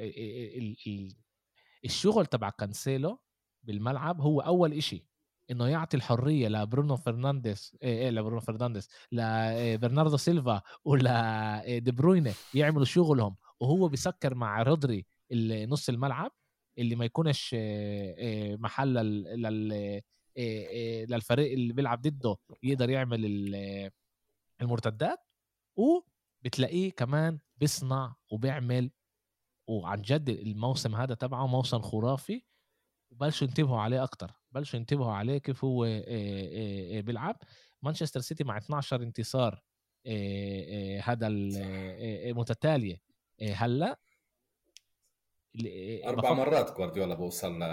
الشغل تبع كانسيلو بالملعب هو أول إشي إنه يعطي الحرية لبرونو فرنانديز إيه لبرونو فرنانديز لبرناردو سيلفا ولا دي بروينة يعملوا شغلهم وهو بيسكر مع رودري نص الملعب اللي ما يكونش محل للفريق اللي بيلعب ضده يقدر يعمل المرتدات وبتلاقيه كمان بيصنع وبيعمل وعن جد الموسم هذا تبعه موسم خرافي وبلشوا ينتبهوا عليه أكتر بلشوا ينتبهوا عليه كيف هو بيلعب. مانشستر سيتي مع 12 انتصار هذا المتتاليه هلأ أربع مرات جوارديولا بوصل ل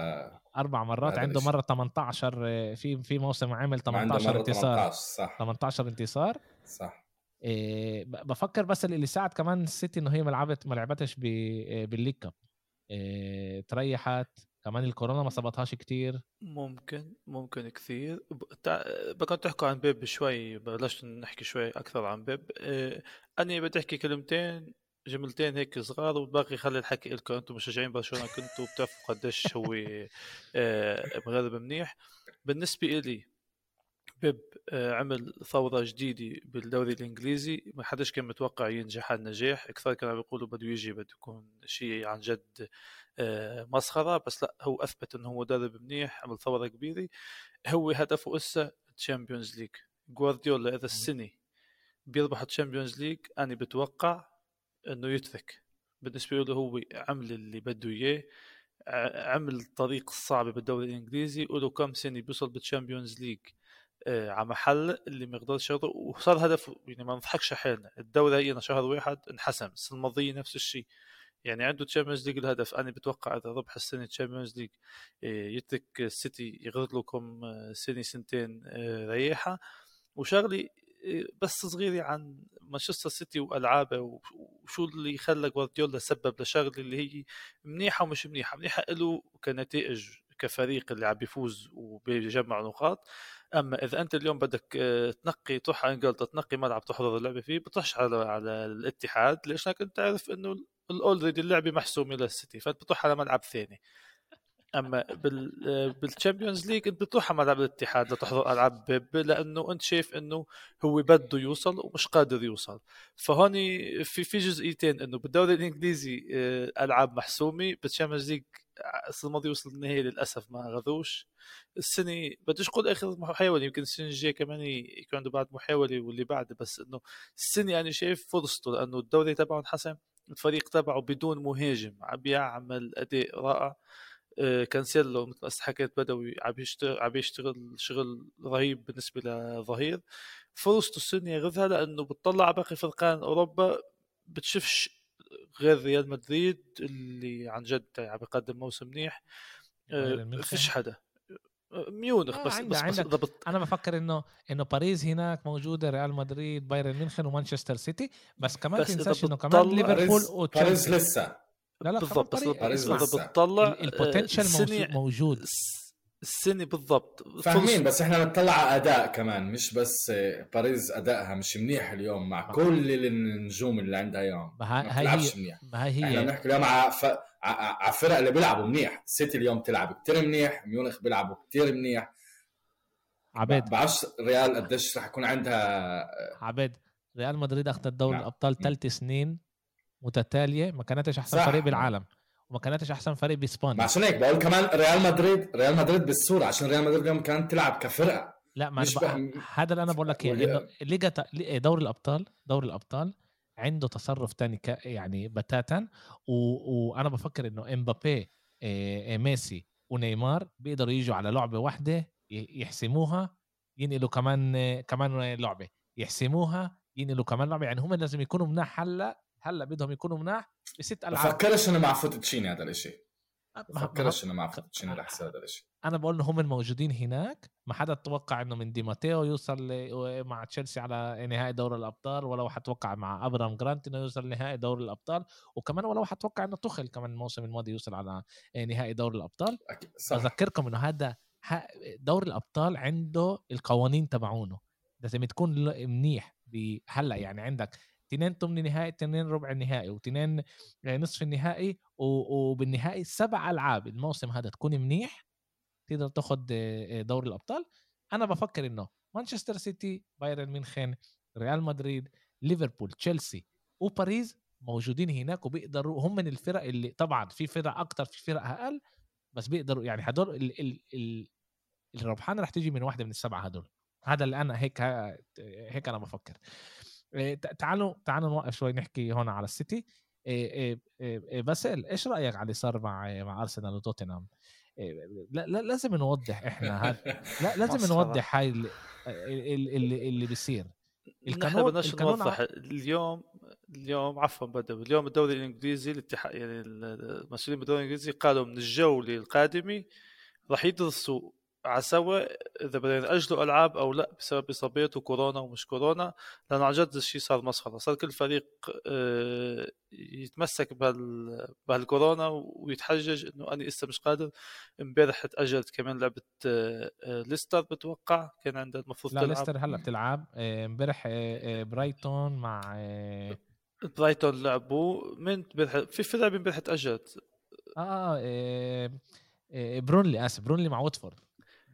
أربع مرات عنده مرة 18 في في موسم عمل 18 انتصار. 18 صح. 18 انتصار. صح. إيه بفكر بس اللي ساعد كمان السيتي إنه هي ما لعبت ما لعبتش بالليج كاب. إيه تريحت. كمان الكورونا ما صبتهاش كتير. ممكن ممكن كثير. ب- تع... بدكم تحكوا عن بيب شوي بلشت نحكي شوي أكثر عن بيب. آه، أنا بدي أحكي كلمتين جملتين هيك صغار والباقي خلي الحكي لكم. أنتم مشجعين برشلونه كنتوا بتعرفوا قديش هو آه، مدرب منيح. بالنسبة إلي بيب آه، عمل ثورة جديدة بالدوري الإنجليزي. ما حدش كان متوقع ينجح هالنجاح أكثر كانوا بيقولوا بده يجي بده يكون شيء عن جد آه، مسخرة. بس لا هو أثبت أنه هو مدرب منيح عمل ثورة كبيرة. هو هدفه إسا Champions League جوارديولا إذا السنة بيربح Champions League أنا بتوقع أنه يترك. بالنسبة له هو عمل اللي بده إياه. ع- عمل الطريق الصعب بالدوري الإنجليزي. وله كم سنة بيوصل بال Champions League على محل اللي يقدرش ياخده وصار هدف يعني ما نضحكش حالنا الدوري هي شهر واحد انحسم السنة الماضية نفس الشيء. يعني عنده Champions League الهدف. أنا بتوقع إذا ربح السنة Champions League يترك السيتي يغرد لكم آه، سنة سنتين آه، ريحه وشغلي آه، بس صغيرة عن مانشستر سيتي وألعابه وشو اللي خلى جوارديولا سبب لشغله اللي هي منيحة ومش منيحة. منيحة له كنتائج كفريق اللي عم بيفوز وبيجمع نقاط. أما إذا أنت اليوم بدك آه، تنقي تروح على إنجلترا تنقي ملعب تحضر اللعبة فيه بتروحش على على الاتحاد ليش لأنك أنت عارف إنه ال already اللعبة محسومة للسيتي فأنت بتروح على ملعب ثاني. أما بال بال Champions League أنت بتروح على ملعب الاتحاد لتحضر ألعاب بيب لأنه أنت شايف إنه هو بده يوصل ومش قادر يوصل. فهون في في جزئيتين إنه بالدوري الإنجليزي آه، ألعاب محسومة بال Champions League السنة الماضيه وصل النهائي للأسف ما أخذوش السنة بديش أقول آخر محاولة يمكن السنة الجاية كمان يكون عنده بعد محاولة واللي بعد بس إنه السنة أنا شايف فرصته لأنه الدوري تبعه انحسم الفريق تبعه بدون مهاجم عم بيعمل أداء رائع. آه، كانسيلو مثل ما حكيت بدوي عم يشتغل عم يشتغل شغل رهيب بالنسبة لظهير. فرصته السنة ياخذها لأنه بتطلع على باقي فرقان أوروبا بتشوفش غير ريال مدريد اللي عن جد عم بيقدم موسم منيح. آه، ميونخ. فيش حدا. آه، ميونخ آه، بس عندك- بس, بس عندك- إذا بت- أنا بفكر انه إنه باريس هناك موجودة ريال مدريد بايرن ميونخن ومانشستر سيتي. بس كمان بس تنساش إنه كمان ليفربول باريس باريس وتشيلسي لسه. لا لا بالضبط بس باريس لسه. بتطلع ال- ال potential السنة- موجود- السنة بالضبط. فاهمين بس إحنا بنطلع على أداء كمان مش بس آه، باريس أدائها مش منيح اليوم مع كل النجوم اللي عندها اليوم. ما هي منيح. ما هي إحنا بنحكي اليوم على ف... على الفرق اللي بيلعبوا منيح. سيتي اليوم تلعب كتير منيح ميونخ بيلعبوا كتير منيح. عبيد. بعرفش ريال قديش رح يكون عندها عبيد ريال مدريد أخذت دوري نعم. الأبطال. ثلاث سنين متتالية ما كانتش أحسن صح. فريق بالعالم. وما كانتش أحسن فريق ما باسبانيا عشان هيك بقول كمان ريال مدريد ريال مدريد بالصورة عشان ريال مدريد اليوم كانت تلعب كفرقة. لا ما بقى. هذا اللي أنا بقول لك إياه ليجا دوري الأبطال دوري الأبطال عنده تصرف تاني ك... يعني بتاتا و... وأنا بفكر إنه إمبابي إيه ميسي ونيمار بيقدروا يجوا على لعبة واحدة يحسموها ينقلوا كمان آه، كمان لعبة يحسموها ينقلوا كمان لعبة. يعني هم لازم يكونوا مناح هلأ هلا بدهم يكونوا مناح بست ألعاب. بفكرش إنه مع بوتشيتينو هذا الشيء بفكرش إنه مع بوتشيتينو رح يصير هذا الشيء أنا بقول إنه هم الموجودين هناك ما حدا توقع إنه من دي ماتيو يوصل مع تشيلسي على نهائي دوري الأبطال ولا واحد توقع مع أبرام جرانت إنه يوصل لنهائي دوري الأبطال. وكمان ولا واحد توقع إنه تخل كمان الموسم الماضي يوصل على نهائي دوري الأبطال. صح. بذكركم إنه هذا دوري الأبطال عنده القوانين تبعونه. لازم تكون منيح هلا يعني عندك اثنين ثمن نهائي اثنين ربع النهائي واثنين نصف النهائي وبالنهائي سبع ألعاب. الموسم هذا تكون منيح تقدر تاخذ دوري الأبطال. أنا بفكر إنه مانشستر سيتي بايرن ميونخن ريال مدريد ليفربول تشيلسي وباريس موجودين هناك وبيقدروا هم من الفرق اللي طبعا في فرق أكتر في فرق أقل بس بيقدروا يعني هدول ال ال ال الربحانه رح تيجي من واحدة من السبعة هدول. هذا اللي أنا هيك هيك أنا بفكر. تعالوا تعالوا نوقف شوي نحكي هون على السيتي. إيه، إيه، باسل إيش رأيك على اللي صار مع مع أرسنال وتوتنهام؟ لا لا لازم نوضح إحنا هذا لا لازم. نوضح هاي اللي اللي, اللي بيصير. القانون- بدناش نوضح اليوم اليوم عفوا بدو اليوم الدوري الإنجليزي الاتحاد يعني المسؤولين بالدوري الإنجليزي قالوا من الجولة القادمة راح يدرسوا على إذا بدنا نأجلوا ألعاب أو لأ بسبب إصابات وكورونا ومش كورونا لأنه عن جد الشيء صار مسخرة صار كل فريق آه، يتمسك بهال بهالكورونا ويتحجج إنه أنا لسه مش قادر امبارح تاجلت كمان لعبة آه، آه، ليستر بتوقع كان عندها المفروض لا ليستر هلأ بتلعب آه، امبارح برايتون مع برايتون لعبوا من في في لعبة امبارح تاجلت آه, آه بيرنلي آسف بيرنلي مع واتفورد.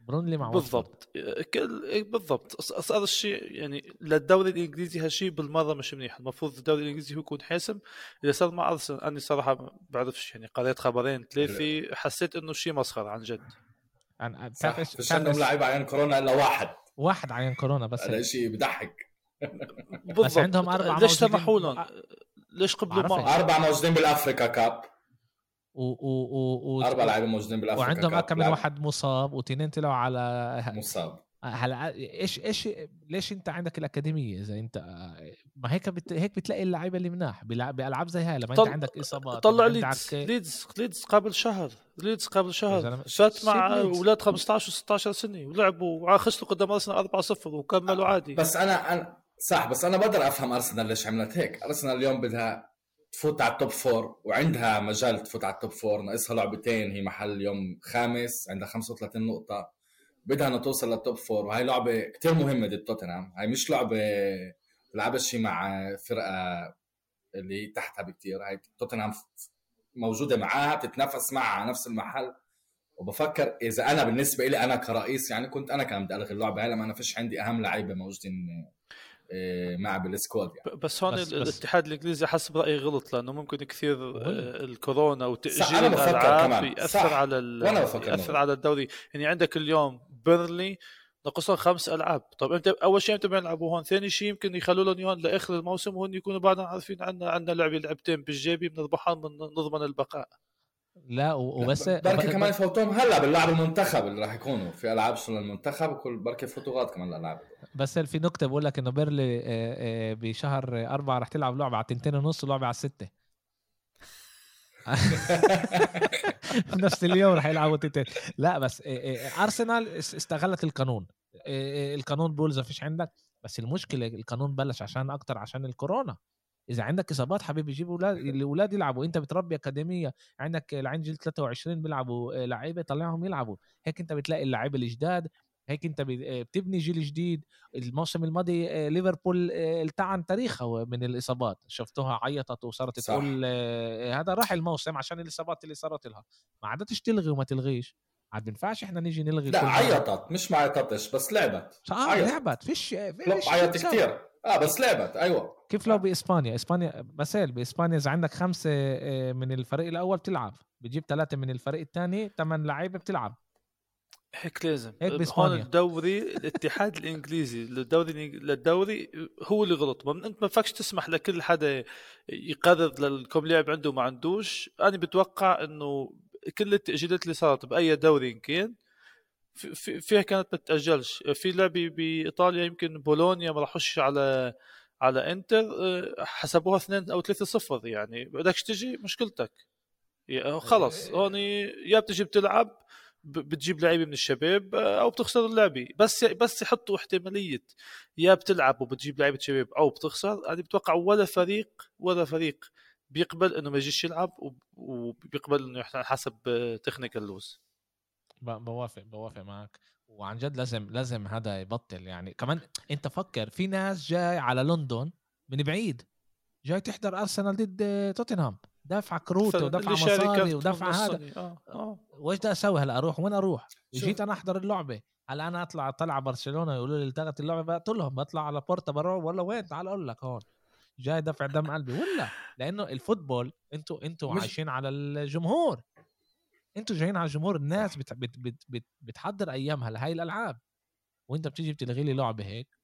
بيرنلي مع بالضبط. كل بالضبط. صار الشيء يعني للدوري الإنجليزي هالشيء بالمرة مش منيح. المفروض الدوري الإنجليزي هو يكون حاسم. إذا صار مع أرسنال أنا صراحة ما بعرفش يعني قريت خبرين ثلاثة حسيت إنه شيء مسخرة عن جد. أنا صح. فيش عندهم لعيبة عين كورونا إلا واحد. واحد عين كورونا بس. هذا شيء بضحك. بس عندهم أربع ليش سمحوا لهم؟ ليش قبلوا أربع موجودين بالأفريكا كاب. و و و و أربع لعيبه موجودين بالافريقيا وعندهم كم من واحد مصاب واثنين طلعوا على مصاب. هلا إيش إيش ليش أنت عندك الأكاديمية إذا أنت ما هيك بت... هيك بتلاقي اللعيبة اللي مناح بألعاب زي هاي لما طل... انت عندك إصابات طلع ليدز. عندك... ليدز ليدز قبل شهر. ليدز قبل شهر. فات مع أولاد 15 و16 سنة ولعبوا خسروا قدام أرسنال 4-0 وكملوا عادي. بس أنا أنا صح بس أنا بقدر أفهم أرسنال ليش عملت هيك. أرسنال اليوم بدها تفوت على ال top four وعندها مجال تفوت على ال top four ناقصها لعبتين هي محل يوم خامس عندها 35 نقطة. بدها إنها توصل لل top four وهي لعبة كتير مهمة ضد توتنهام. هاي مش لعبة تلعبها شيء مع فرقة اللي تحتها بكتير. هاي توتنهام موجودة معاها بتتنافس معها على نفس المحل. وبفكر إذا أنا بالنسبة لي أنا كرئيس يعني كنت أنا كان بدي ألغي اللعبة. هاي لما أنا فيش عندي أهم لعيبة موجودين مع بالسكواد يعني. بس هون بس الاتحاد الإنجليزي حسب رايي غلط لأنه ممكن كثير آه، الكورونا وتأجيل الألعاب ياثر صح. على يأثر على الدوري. يعني عندك اليوم بيرلي نقصهم خمس ألعاب. طب أنت أول شيء انت بيلعبوا هون. ثاني شيء يمكن يخلوا لهم اياهم لآخر الموسم وهن يكونوا بعدهم عارفين عندنا عندنا لعبه لعبتين بالجيبي بنربحهم نضمن البقاء. لا وبس بركي كمان يفوتوهم هلأ باللعب المنتخب اللي راح يكونوا. في ألعاب شو للمنتخب وكل بركي يفوتوا غاد كمان الالعاب بس في نكتة بقول لك إنه بيرلي آه، آه، بشهر أربعة رح تلعب لعبة على تنتين ونص ولعبة على الستة نفس اليوم رح يلعبوا تنتين. لا بس آه، أرسنال استغلت القانون. القانون بقول اذا فيش عندك. بس المشكلة القانون بلش عشان أكتر عشان الكورونا. إذا عندك إصابات حبيبي جيب أولاد الأولاد يلعبوا أنت بتربي أكاديمية عندك العين جيل 23 بيلعبوا لعيبة طلعهم يلعبوا. هيك أنت بتلاقي اللعيبة الجداد هيك أنت بتبني جيل جديد. الموسم الماضي ليفربول التعن تاريخها من الإصابات. شفتوها عيطت وصارت صح. تقول هذا راح الموسم عشان الإصابات اللي صارت لها. ما عادتش تلغي وما تلغيش. عاد بينفعش إحنا نيجي نلغي لا عيطت مش ما عيطتش بس لعبت. آه لعبت. فيش فيش عيط كثير آه بس لعبت. أيوه. كيف لو باسبانيا إسبانيا بسال بإسبانيا إذا عندك خمسة آه، من الفريق الأول بتلعب. بتجيب ثلاثة من الفريق الثاني ثمان لعيبة بتلعب. هيك لازم. هيك بإسبانيا. الدوري الاتحاد الإنجليزي للدوري للدوري هو اللي غلط. ما أنت ما فيكش تسمح لكل حدا يقرر لكم لاعب عنده وما عندوش. أنا بتوقع إنه كل التأجيلات اللي صارت بأي دوري إن كان في فيها كانت ما تتأجلش. في لعبة بإيطاليا يمكن بولونيا ما راحوش على على إنتر آه، حسبوها 2 أو 3 0 يعني. بدكش تجي؟ مشكلتك. خلص آه، هون يا بتجي بتلعب بتجيب لعيبة من الشباب آه، أو بتخسر اللعبة. بس بس يحطوا احتمالية يا بتلعب وبتجيب لعيبة شباب أو بتخسر أنا بتوقع ولا فريق ولا فريق بيقبل إنه ما يجيش يلعب وبيقبل إنه حسب technical loss بوافق بوافق معك وعن جد لازم لازم هذا يبطل يعني. كمان انت فكر في ناس جاي على لندن من بعيد جاي تحضر ارسنال ضد توتنهام دافع كروت ودفع مصاري ودفع هذا. آه. آه. وإيش بدي أسوي هلأ؟ أروح؟ وين أروح؟ جيت أنا أحضر اللعبة. هلأ أنا أطلع طلع برشلونة يقولوا لي التغت اللعبة بقول لهم. بطلع على بورتا بروح ولا وين؟ تعال أقول لك هون. جاي دفع دم قلبي. ولا لأنه الفوتبول أنتوا أنتوا عايشين على الجمهور. أنتوا جايين على الجمهور الناس بت بت بت بت بتحضر أيامها لهي الألعاب. وأنت بتيجي بتلغي لي لعبة هيك.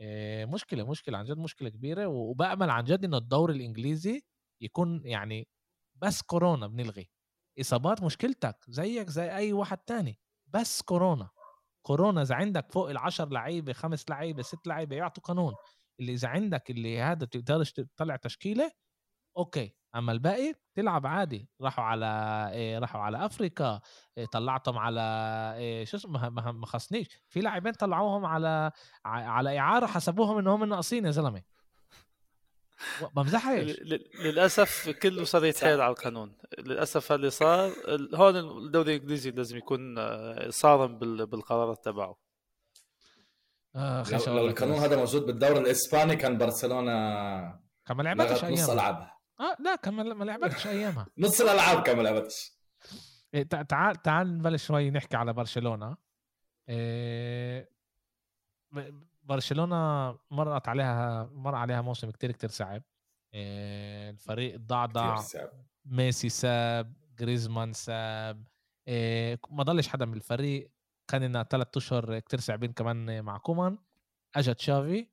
إيه مشكلة مشكلة عن جد مشكلة كبيرة. وبأمل عن جد انه الدوري الإنجليزي يكون يعني بس كورونا بنلغي. إصابات مشكلتك زيك زي أي واحد تاني. بس كورونا. كورونا إذا عندك فوق العشر لعيبة خمس لعيبة ست لعيبة يعطوا قانون. اللي إذا عندك اللي هذا بتقدرش تطلع تشكيلة أوكي. أما الباقي تلعب عادي. راحوا على إيه راحوا على أفريكا إيه طلعتهم على إيه شو اسمه ما خصنيش. في لاعبين طلعوهم على على إعارة حسبوهم انهم ناقصين يا زلمة. بمزحش للأسف كله صار يتحايل على القانون. للأسف اللي صار هون الدوري الإنجليزي لازم يكون آه، صارم بالقرارات تبعه. آه لو, لو القانون هذا موجود بالدوري الإسباني كان برشلونة كان ما لعبتش نص ألعابها. آه لا كان ما لعبتش أيامها. نص الألعاب كان ما لعبتش. إيه، تعال تعال نبلش شوي نحكي على برشلونة. إيه برشلونة مرت عليها مر عليها موسم كتير كتير صعب. إيه الفريق ضعضع. ميسي ساب جريزمان ساب. إيه ما ضلش حدا من الفريق. كان لنا ثلاث أشهر كتير صعبين كمان مع كومان. اجى تشافي.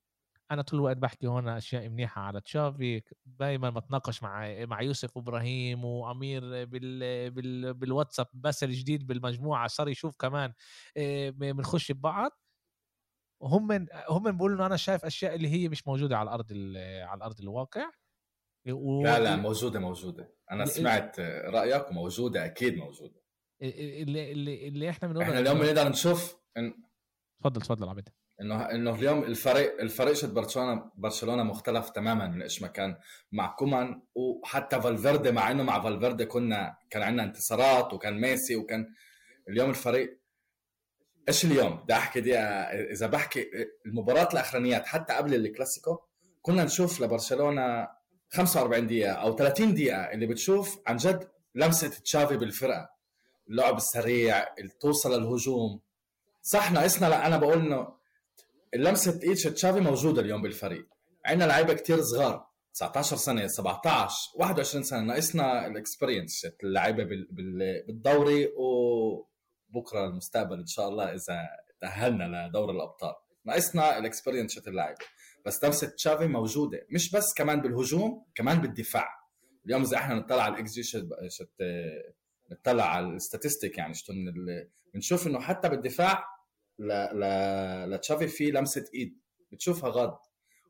أنا طول الوقت بحكي هون أشياء منيحة على تشافي دائما بتناقش مع مع يوسف إبراهيم وأمير بال بال بالواتساب بس الجديد بالمجموعة صار يشوف كمان بنخش ببعض. هم هم بيقولوا إنه أنا شايف أشياء اللي هي مش موجودة على الأرض على الأرض الواقع. و... لا لا موجودة موجودة. أنا سمعت رأيك وموجودة أكيد موجودة. اللي اللي, اللي إحنا بنقول إحنا اليوم بنقدر نشوف إن... تفضل تفضل عبد. انه إنه اليوم الفريق الفريق شد برشلونه برشلونة مختلف تماما من إيش ما كان مع كومان وحتى فالفيردي مع إنه مع فالفيردي كنا كان عندنا انتصارات وكان ميسي وكان اليوم الفريق إيش اليوم؟ بدي أحكي دي إذا بحكي المباراة الأخرانيات حتى قبل الكلاسيكو كنا نشوف لبرشلونة 45 دقيقة أو 30 دقيقة اللي بتشوف عن جد لمسة تشافي بالفرقة. اللعب السريع توصل للهجوم. صح ناقصنا لا أنا بقول إنه اللمسة ايد تشافي موجودة اليوم بالفريق. عندنا لعيبة كتير صغار 19 سنة 17 21 سنة ناقصنا ال experience اللعيبة بالدوري وبكرة المستقبل إن شاء الله إذا تأهلنا لدور الأبطال. ناقصنا ال experience اللعيبة. بس لمسة تشافي موجودة مش بس كمان بالهجوم كمان بالدفاع. اليوم إذا إحنا نطلع على الإكس جي نطلع على ال statistic يعني شتون بنشوف إنه حتى بالدفاع. لتشافي في لمسه ايد بتشوفها غاد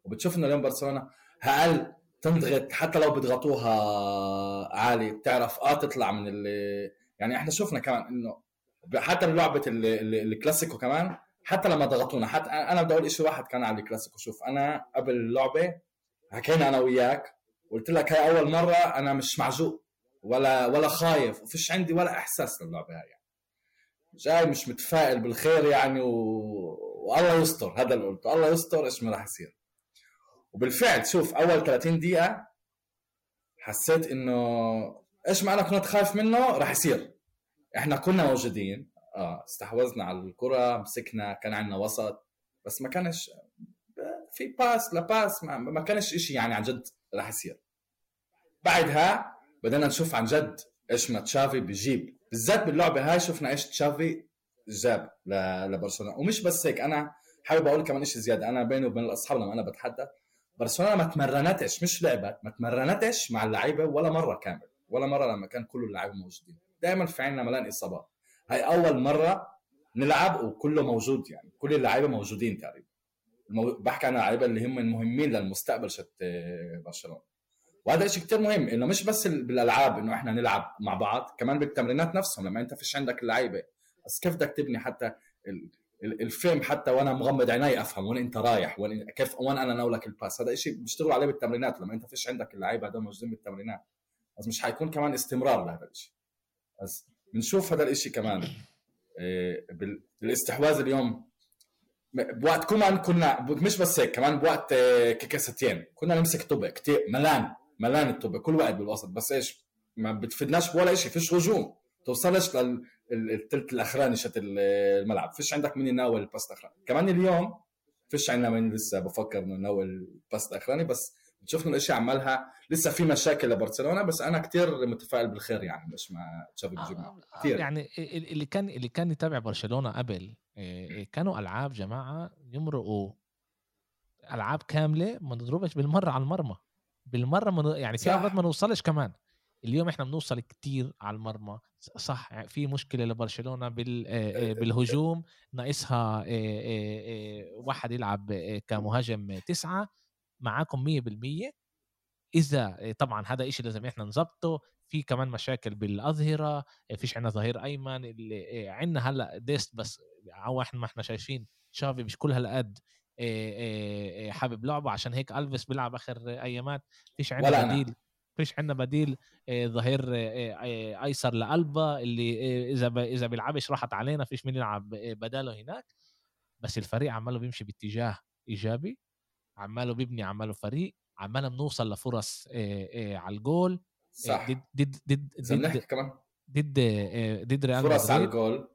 وبتشوف انه اليوم برشلونه هل تنضغط حتى لو بيضغطوها عالي بتعرف آه تطلع من اللي يعني إحنا شفنا كمان انه حتى بلعبه الكلاسيكو كمان حتى لما ضغطونا حتى أنا بدي أقول شيء واحد كان على الكلاسيكو شوف أنا قبل اللعبه حكينا أنا وياك قلت لك هاي اول مره أنا مش معجوق ولا ولا خايف وفيش عندي ولا احساس للعبه هاي يعني. جاي مش متفائل بالخير يعني و... والله يستر هذا اللي قلته. الله يستر إيش ما راح يصير. وبالفعل شوف أول 30 دقيقة حسيت إنه إيش ما أنا كنت خايف منه راح يصير. إحنا كنا موجودين. آه استحوذنا على الكرة مسكنا كان عندنا وسط. بس ما كانش في باس لباس ما, ما كانش شيء يعني عن جد راح يصير. بعدها بدنا نشوف عن جد إيش ما تشافي بيجيب. بالذات باللعبة هاي شفنا إيش تشافي جاب لبرشلونة. ومش بس هيك أنا حابب أقول كمان شيء زيادة. أنا بيني وبين الأصحاب لما أنا بتحدث برشلونة ما تمرنتش مش لعبت ما تمرنتش مع اللعيبة ولا مرة كامل ولا مرة لما كان كل اللعيبه موجودين. دائما في عندنا ملان اصابات هاي أول مرة نلعب وكله موجود يعني كل اللعيبة موجودين تقريبا. بحكي عن اللعيبة اللي هم مهمين للمستقبل شت برشلونة. وهذا شيء كثير مهم إنه مش بس بالألعاب إنه إحنا نلعب مع بعض كمان بالتمرينات نفسهم لما أنت فيش عندك اللعيبه بس كيف بدك تبني حتى الفيلم حتى وأنا مغمض عيني أفهم وين أنت رايح وين كيف وين أنا ناولك الباس؟ هذا شيء بيشتغلوا عليه بالتمرينات لما أنت فيش عندك اللعيبة هذول موجودين بالتمرينات. بس مش حيكون كمان استمرار لهذا الشيء بس بنشوف هذا الشيء كمان إيه، بالاستحواذ اليوم. بوقت كمان كنا مش بس هيك كمان بوقت إيه، كيكاستين كنا نمسك طبق كثير ملان. ملان الطب كل وقت بالوسط بس إيش؟ ما بتفيدناش بولا شيء فيش هجوم. توصلش للثلث الأخراني شت الملعب. فيش عندك مين يناول ال pass الأخراني. كمان اليوم فيش عندنا مين لسه بفكر إنه يناول ال pass الأخراني بس بتشوف إنه الاشياء عملها. لسه في مشاكل لبرشلونة بس أنا كتير متفائل بالخير يعني مش ما تشافي بيجيب آه، كثير يعني اللي كان اللي كان يتابع برشلونة قبل كانوا ألعاب جماعة يمرقوا ألعاب كاملة ما نضربش بالمرة على المرمى. بالمرة من يعني في أوقات ما نوصلش كمان. اليوم إحنا بنوصل كتير على المرمى. صح يعني في مشكلة لبرشلونة بال بالهجوم. ناقصها واحد يلعب كمهاجم تسعة. معاكم 100% إذا طبعا هذا إشي لازم إحنا نظبطه. في كمان مشاكل بالأظهرة. فيش عندنا ظهير أيمن. اللي عندنا هلأ ديست بس أو إحنا ما إحنا شايفين. شافي مش كل هالقد. حابب لعبه عشان هيك ألفيس بيلعب آخر أيامات. فيش عندنا. بديل فيش عندنا بديل ظهير أيسر لألبا اللي إذا إذا بيلعبش راحت علينا فيش مين يلعب بداله هناك. بس الفريق عماله بيمشي باتجاه إيجابي عماله بيبني عماله فريق عماله بنوصل لفرص على الجول. صح. ضد ضد ضد ضد كمان. ضد ضد ريال فرص على الجول.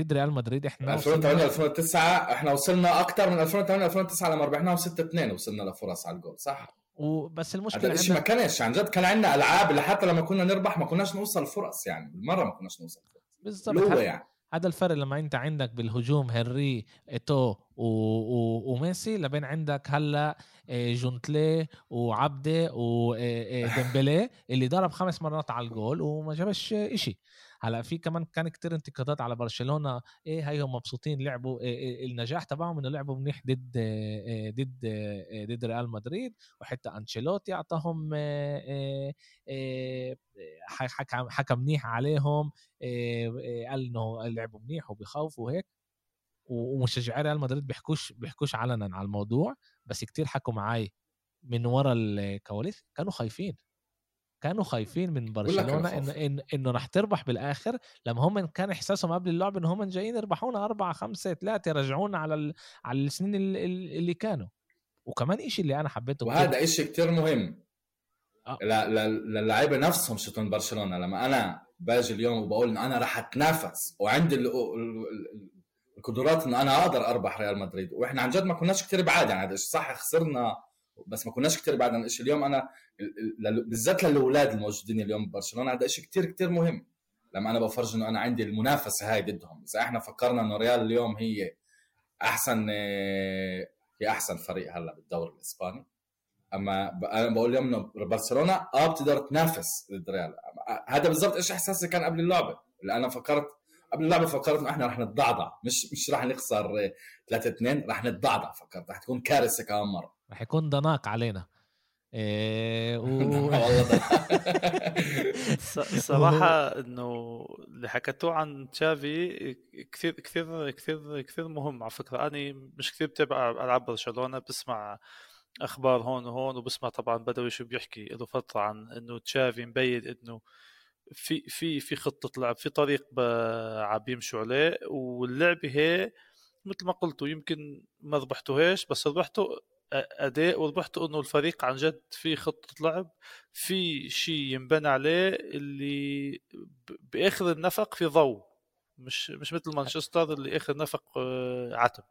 ضد ريال مدريد إحنا 2008 وصلنا 2009 إحنا وصلنا أكثر من 2008 2009 لما ربحناهم 6 2 وصلنا لفرص على الجول صح؟ وبس هذا المشكلة الشيء ما كانش عن جد كان عندنا ألعاب اللي حتى لما كنا نربح ما كناش نوصل فرص يعني بالمرة ما كناش نوصل فرص. هذا- يعني. هذا الفرق لما أنت عندك بالهجوم هنري إيتو و... و... وميسي لبين عندك هلا آه، جوتجلا وعبدة وديمبلي اللي ضرب خمس مرات على الجول وما جابش إشي. هلا في كمان كان كتير انتقادات على برشلونة إيه هيهم مبسوطين لعبوا إيه إيه النجاح تبعهم إنه لعبوا منيح ضد آه، آه، ضد ضد ريال مدريد وحتى أنشيلوتي أعطاهم حكى حكى منيح عليهم إيه، إيه، قال إنه لعبوا منيح وبيخوفوا وهيك. ومشجعي ريال مدريد بيحكوش بيحكوش علنا على الموضوع بس كتير حكوا معي من ورا الكواليس كانوا خايفين. كانوا خايفين من برشلونة خوف. إن إنه رح تربح بالآخر لما هم كان إحساسهم قبل اللعب إنه هم جايين يربحونا أربعة خمسة ثلاثة يرجعونا على ال... على السنين اللي, كانوا وكمان إشي اللي أنا حبيته وهذا إشي كتير مهم آه. للعيبة نفسهم شتون برشلونة لما أنا باجي اليوم وبقول إنه أنا رح أتنافس وعندي ال- ال- ال- القدرات إنه أنا أقدر أربح ريال مدريد وإحنا عن جد ما كناش كتير بعاد يعني هذا الشيء صح خسرنا بس ما كناش كتير بعاد عن الشيء اليوم. أنا ال- ال- بالذات للأولاد الموجودين اليوم ببرشلونه هذا شيء كتير كتير مهم. لما أنا بفرج إنه أنا عندي المنافسة هاي ضدهم. إذا إحنا فكرنا إنه ريال اليوم هي أحسن آه، هي أحسن فريق هلأ بالدوري الإسباني. أما أنا بقول اليوم إنه برشلونة آه بتقدر تنافس ضد ريال. هذا بالضبط إيش إحساسي كان قبل اللعبة. اللي أنا فكرت قبل اللعبة فكرت إنه إحنا رح نتضعضع. مش مش رح نخسر 3 2 رح نتضعضع فكرت. رح تكون كارثة كمان مرة. رح يكون ضناك علينا. إيه و... صراحة إنه اللي حكيتوه عن تشافي كثير كثير كثير كثير مهم على فكرة. أنا مش كثير بتابع ألعاب برشلونة بسمع أخبار هون وهون وبسمع طبعا بدوي شو بيحكي له فترة عن إنه تشافي مبين إنه في في في خطة لعب في طريق عم بيمشوا عليه. واللعبة هي مثل ما قلتوا يمكن ما ربحتوهاش بس ربحتوا أداء وربحتوا إنه الفريق عن جد في خطة لعب في شيء ينبنى عليه اللي باخر النفق في ضوء مش مش مثل مانشستر اللي اخر نفق آه، عتم.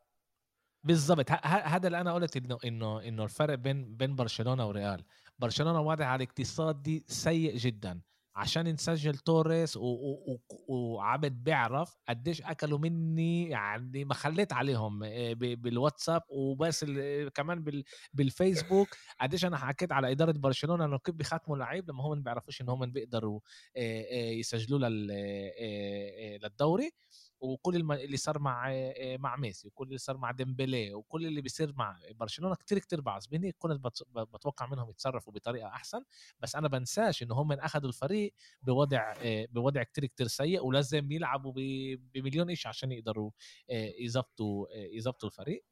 بالضبط. هذا اللي أنا قلت إنه إنه إنه الفرق بين بين برشلونة وريال. برشلونة واضح على اقتصادي سيء جدا. عشان نسجل توريس وعبد بيعرف قديش أكلوا مني يعني ما خليت عليهم آه، بالواتساب وبس كمان بال- بالفيسبوك. قديش أنا حكيت على إدارة برشلونة إنه كيف بيخاتموا لعيب لما هم ما بيعرفوش إن هم بيقدروا آه، آه، يسجلوا لل- للدوري. وكل الم- اللي صار مع آه، مع ميسي وكل اللي صار مع ديمبلي وكل اللي بيصير مع برشلونة كتير كتير بعصبني كنت بت- بتوقع منهم يتصرفوا بطريقة أحسن. بس أنا بنساش انه هم اخذوا الفريق بوضع آه، بوضع كتير كتير سيء ولازم يلعبوا ب- بمليون إيش عشان يقدروا آه، يظبطوا يظبطوا الفريق.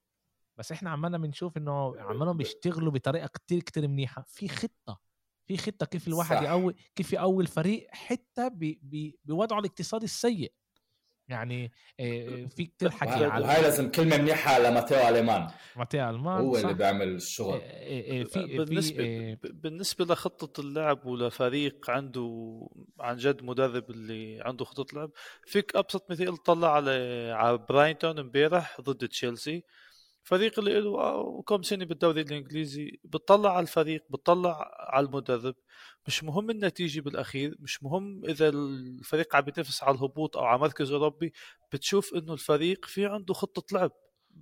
بس إحنا عمالنا بنشوف إنه عمالهم بيشتغلوا بطريقة كتير كتير منيحة. في خطة في خطة كيف الواحد. يقوي كيف يقوي الفريق حتى ب- ب- بوضعه الاقتصادي السيء. يعني آه، في كتير حكي وهاي على وهاي لازم كلمة منيحة لماتيو أليمان. ماتيا المان هو صح؟ اللي بيعمل الشغل. آه، آه، آه، في بالنسبة في آه، بالنسبة لخطة اللعب ولفريق عنده عن جد مدرب اللي عنده خطة لعب فيك أبسط مثال طلع على على برايتون امبارح ضد تشيلسي. فريق اللي له كم سنة بالدوري الإنجليزي بتطلع على الفريق بتطلع على المدرب. مش مهم النتيجة بالأخير مش مهم إذا الفريق عم ينافس على الهبوط أو على مركز أوروبي. بتشوف إنه الفريق في عنده خطة لعب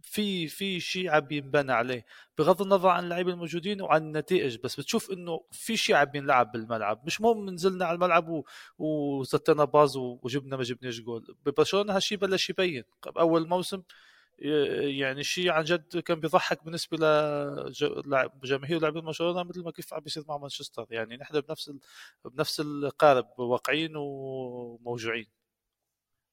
في في شيء عم ينبنى عليه بغض النظر عن اللعيبة الموجودين وعن النتائج بس. بتشوف إنه في شيء عم ينلعب بالملعب. مش مهم نزلنا على الملعب و... وزتنا باز وجبنا ما جبناش جول. ببرشلونة هالشيء بلش يبين. أول موسم يعني شيء عن جد كان بيضحك بالنسبة لجماهير لاعبين برشلونة مثل ما كيف عم بيصير مع مانشستر. يعني نحن بنفس ال... بنفس القارب واقعين وموجوعين.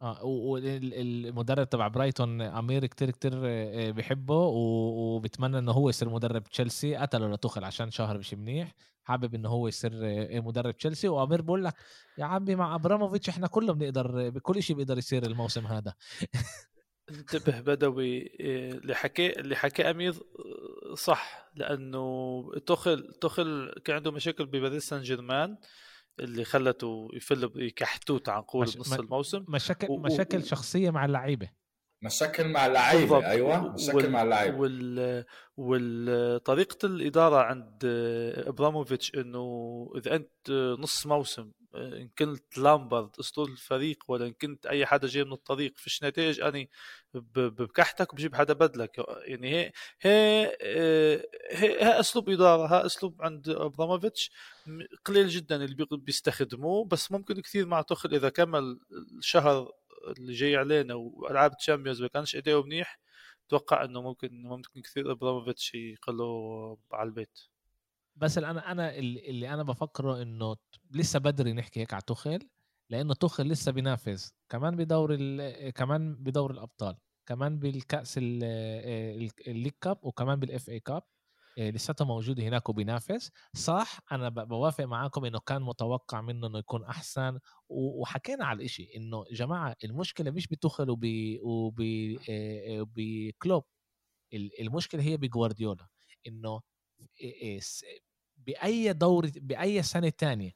آه والمدرب تبع برايتون أمير كتير كتير آه، بحبه وبتمنى إنه هو يصير مدرب تشيلسي. قتله لتوخل عشان شهر مش منيح. حابب إنه هو يصير آه، مدرب تشيلسي. وأمير بقول لك يا عمي مع أبراموفيتش إحنا كله بنقدر بكل شيء بيقدر يصير الموسم هذا. انتبه بدوي آه، اللي حكي اللي حكى امير صح لأنه تخل تخل كان عنده مشاكل بباريس سان جيرمان اللي خلته يفل يكحتوه تعال نقول بنص الموسم. مشاكل و... مشاكل شخصية مع اللعيبة. مشاكل مع اللعيبة أيوه مشاكل وال... مع اللعيبة. وال... وطريقه الإدارة عند إبراموفيتش إنه إذا أنت نص موسم إن كنت لامبرد أسطول الفريق ولا إن كنت أي حدا جاي من الطريق فيش نتائج أني بكحتك وبجيب حدا بدلك. يعني هي هي هي, هي أسلوب إدارة ها أسلوب عند أبراموفيتش قليل جدا اللي بيستخدموه بس ممكن كثير مع توخل إذا كمل الشهر اللي جاي علينا وألعاب Champions ما كانش إداؤه منيح أتوقع إنه ممكن ممكن كثير أبراموفيتش يقله على البيت. بس أنا أنا اللي أنا بفكره إنه لسه بدري نحكي هيك على توخيل لأنه توخيل لسه بينافس. كمان بدور كمان بدور الأبطال. كمان بالكأس ال League Cup وكمان بال FA Cup. لساته موجود هناك وبينافس. صح أنا بوافق معاكم إنه كان متوقع منه إنه يكون أحسن. وحكينا على الاشي إنه جماعة المشكلة مش بتوخل وب وبكلوب. المشكلة هي بجوارديولا. إنه بأي دوري بأي سنة تانية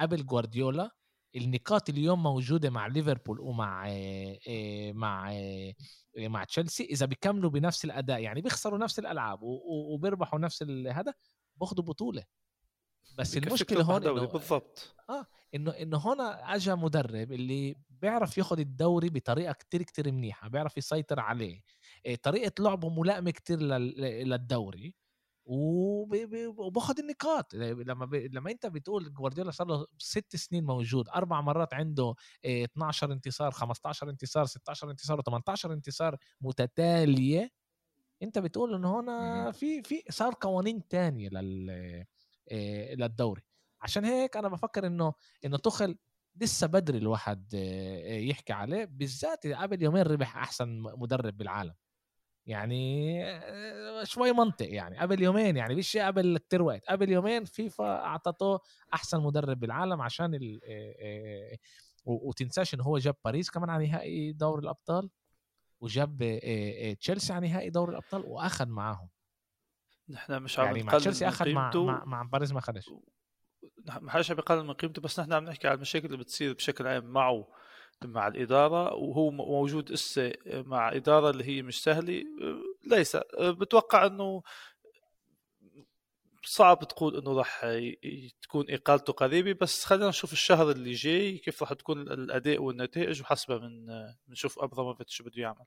قبل جوارديولا النقاط اليوم موجودة مع ليفربول ومع مع مع تشيلسي إذا بيكملوا بنفس الأداء يعني بيخسروا نفس الألعاب وبيربحوا نفس هذا باخذوا بطولة. بس المشكلة هون إنه بالضبط. آه إنه إنه هنا اجى مدرب اللي بيعرف ياخذ الدوري بطريقة كتير كتير منيحة بيعرف يسيطر عليه. طريقة لعبه ملائمة كتير للدوري. وباخذ النقاط. لما ب... لما انت بتقول جوارديولا صار له ست سنين موجود أربع مرات عنده 12 انتصار 15 انتصار 16 انتصار و18 انتصار متتالية انت بتقول انه هنا في في صار قوانين تانية لل للدوري. عشان هيك أنا بفكر إنه إنه تخل لسه بدري الواحد يحكي عليه بالذات قبل يومين ربح أحسن مدرب بالعالم. يعني شوي منطق يعني قبل يومين يعني مش قبل كتير وقت قبل يومين فيفا أعطته أحسن مدرب بالعالم عشان ال وتنساش انه هو جاب باريس كمان على نهائي دوري الأبطال وجاب تشيلسي على نهائي دوري الأبطال واخذ معاهم. نحن مش عم يعني مع تشيلسي اخذ مع, مع مع باريس ما اخذش ما حدش عم بيقلل من قيمته بس نحن عم نحكي على المشاكل اللي بتصير بشكل عام معه مع الإدارة وهو موجود إسا مع إدارة اللي هي مش سهلة ليس. بتوقع أنه صعب تقول إنه راح تكون إقالته قريبة بس خلينا نشوف الشهر اللي جاي كيف راح تكون الأداء والنتائج وحسبها من بنشوف أبراموفيتش شو بده يعمل.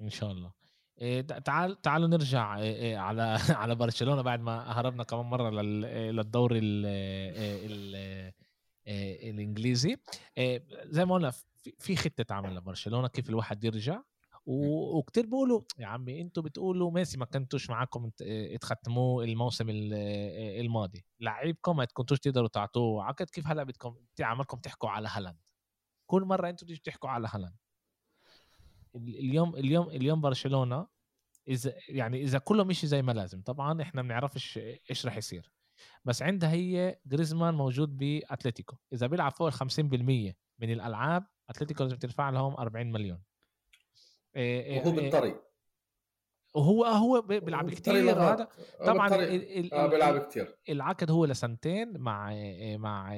إن شاء الله. تعال تعالوا نرجع على على برشلونة بعد ما هربنا كمان مرة للدوري ال آه، الإنجليزي. آه، زي ما قلنا في خطة عمل لبرشلونة كيف الواحد يرجع. وكتير بيقولوا يا عمي أنتوا بتقولوا ميسي ما كنتوش معاكم آه، تختموه الموسم الماضي. لعيبكم ما كنتوش تقدروا تعطوه. عقد كيف هلا بدكم عملكم تحكوا على هالاند؟ كل مرة أنتوا بتيجوا تحكوا على هالاند. اليوم اليوم اليوم برشلونة إذا يعني إذا كله مشي زي ما لازم. طبعا إحنا ما بنعرفش إيش راح يصير. بس عندها هي جريزمان موجود بأتلتيكو. إذا بيلعب فوق ال 50% من الألعاب أتلتيكو لازم تدفع لهم 40 مليون. إيه، إيه، وهو إيه، بالطريق. وهو هو بيلعب كثير هذا طبعا آه بيلعب كثير العقد هو لسنتين مع مع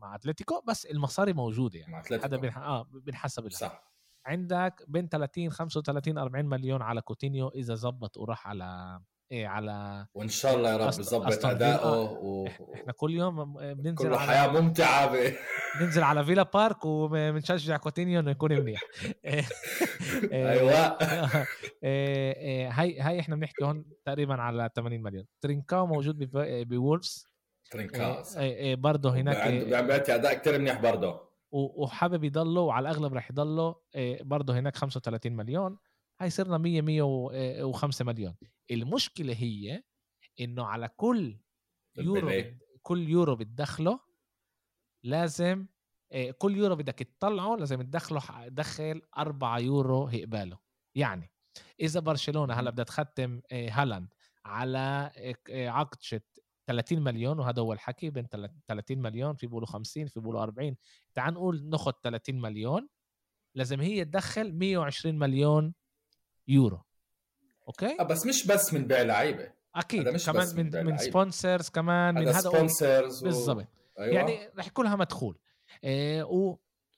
مع أتلتيكو بس المصاري موجودة يعني. هذا بنح... آه بنحسب صح. عندك بين 30 35 40 مليون على كوتينيو إذا زبط وراح على إيه على وإن شاء الله يا رب يظبط اداؤه آه، و... إحنا كل يوم بننزل كل حياه على... ممتعة ب... بننزل على فيلا بارك وبنشجع كوتينيو إنه يكون منيح إيه، أيوه. إيه، هاي هاي إحنا بنحكي هون تقريبا على 80 مليون. ترينكاو موجود بولفز. ترينكاو. برضه هناك بيعطي أداء كثير منيح برضه. وحابب يضله وعلى الأغلب راح يضله برضه هناك 35 مليون. هاي صرنا 100 105 مليون. المشكلة هي إنه على كل يورو كل يورو بتدخله لازم آه، كل يورو بدك تطلعه لازم تدخله دخل 4 يورو هيقباله. يعني إذا برشلونة هلأ بدها تختم آه، هالاند على عقد 30 مليون وهذا هو الحكي بين 30 مليون في بيقولوا 50 في بيقولوا 40 تعال نقول ناخذ 30 مليون لازم هي تدخل 120 مليون يورو. أوكي؟ بس مش بس من بيع لعيبة. أكيد مش كمان من من, من sponsors كمان من هذا sponsors بالضبط و... أيوة. يعني رح يكون لها مدخول. إيه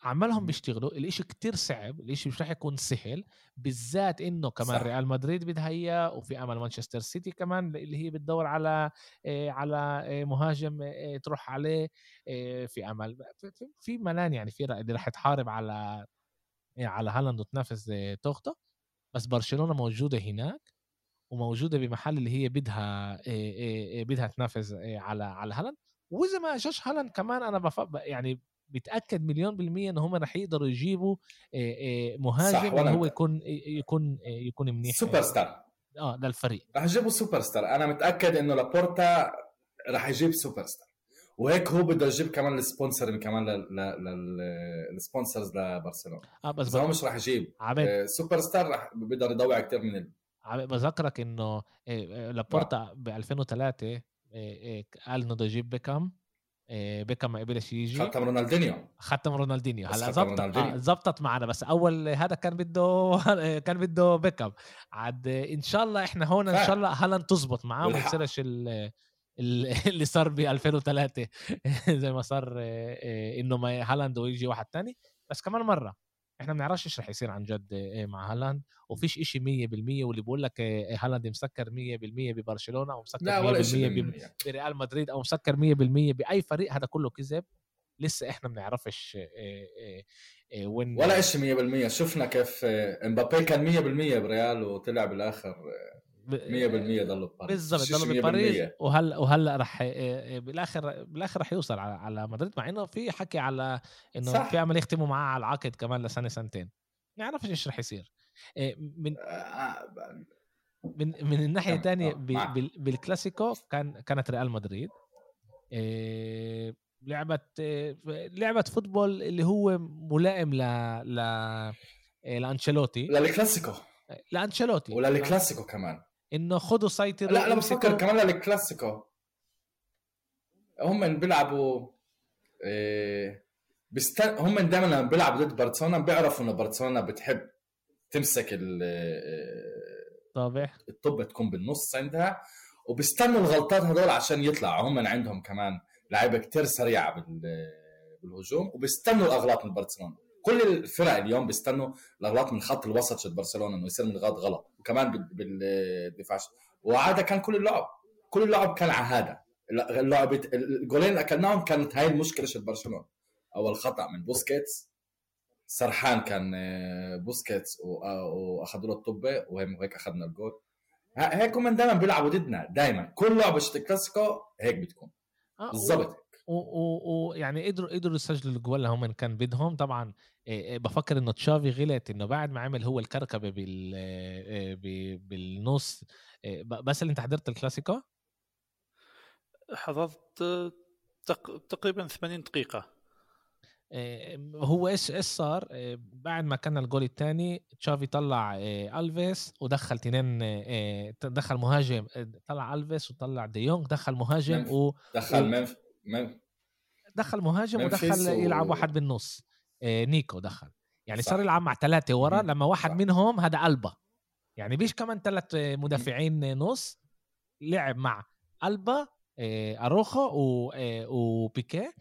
وعمالهم بيشتغلوا. الإشي كتير صعب. الإشي مش رح يكون سهل. بالذات إنه كمان صح. ريال مدريد بدها اياه وفي أمل مانشستر سيتي كمان اللي هي بتدور على إيه على إيه مهاجم إيه تروح عليه. إيه في أمل. في ملان يعني في اللي رح تحارب على إيه على هالاند وتنافس إيه توخته بس برشلونة موجودة هناك وموجودة بمحل اللي هي بدها إيه بدها تنافس على على هالاند. وإذا ما اجاش هالاند كمان أنا بف... يعني بتأكد مليون بالمية إن هم رح يقدروا يجيبوا مهاجم اللي هو يكون يكون يكون منيح سوبر ستار آه للفريق. رح يجيبوا سوبر ستار أنا متأكد إنه لابورتا رح يجيب سوبر ستار وهيك هو بده يجيب كمان ال sponsor كمان لل sponsors لبرشلونة. آه بس هو مش راح يجيب. آه سوبر ستار رح بيقدر يضوع كثير من ال... بذكرك إنه لابورتا ب 2003 قال إنه بده يجيب بيكام. بيكام ما قبلش يجي. ختم رونالدينيو. ختم رونالدينيو. هلأ زبطت زبطت معنا. بس أول هذا كان بده كان بده بيكام. عاد إن شاء الله إحنا هون إن شاء الله هالاند تزبط معاه وما يصيرش اللي صار ب 2003 زي ما صار إنه ما هالاند ويجي واحد تاني. بس كمان مرة إحنا ما بنعرفش إيش رح يصير عن جد مع هالاند. وفيش إشي 100% واللي بيقول لك هالاند مسكر 100% ببرشلونة أو مسكر 100% بريال مدريد أو مسكر 100% بأي فريق هذا كله كذب. لسه إحنا ما بنعرفش وين ولا شيء 100% شفنا كيف إمبابي كان 100% بريال وطلع بالآخر 100% ضلوا بباريس بالضبط ضلوا بباريس وهلا وهلا رح بالاخر بالآخر رح يوصل على على مدريد مع إنه في حكي على إنه صح. في امل يختموا معاه على العقد كمان لسنة سنتين. ما يعرفش إيش رح يصير. من من من الناحية الثانية بالكلاسيكو كان كانت ريال مدريد. لعبت لعبت football اللي هو ملائم ل ل لأنشيلوتي. للكلاسيكو. لأنشيلوتي. وللكلاسيكو كمان. إنه خذوا سيطروا لا أنا بفكر كمان للكلاسيكو هم بيلعبوا إيه بستن... هم دائما لما بيلعبوا ضد برشلونة بيعرفوا إنه برشلونة بتحب تمسك ال طابع الطب تكون بالنص عندها وبيستنوا الغلطات هذول عشان يطلعوا. هم عندهم كمان لعيبة كتير سريعة بالهجوم وبيستنوا الأغلاط من برشلونة. كل الفرق اليوم بيستنوا الاغلاط من خط الوسط شد برشلونة إنه يصير من غلط غلط وكمان بالدفاع. وعاده كان كل اللعب كل اللعب كان على هذا. اللعب الجولين اللي أكلناهم كانت هاي المشكلة شد برشلونة. أول خطأ من بوسكيتس سرحان كان آه، بوسكيتس آه، وأخذوا له الطبة وهيك أخذنا الجول. هيك هم دائما بيلعبوا ضدنا دائما كل لعبه كلاسيكو هيك بتكون. آه، بالضبط. ويعني قدروا قدروا يسجلوا الجول اللي هم كان بدهم طبعا بفكر انه تشافي غلط إنه بعد ما عمل هو الكركبة بال بالنص. بس اللي انت حضرت الكلاسيكو؟ حضرت تقريبا 80 دقيقة. هو إيش إيش صار؟ بعد ما كان الجول الثاني تشافي طلع ألفيس ودخل تنين دخل مهاجم طلع ألفيس وطلع ديونج دخل مهاجم و دخل منف. دخل مهاجم ودخل و... يلعب واحد بالنص. نيكو دخل. يعني صح. صار يلعب مع ثلاثة ورا لما واحد صح. منهم هذا ألبا. يعني بيش كمان ثلاث مدافعين نص. لعب مع ألبا أروخو وبيكي.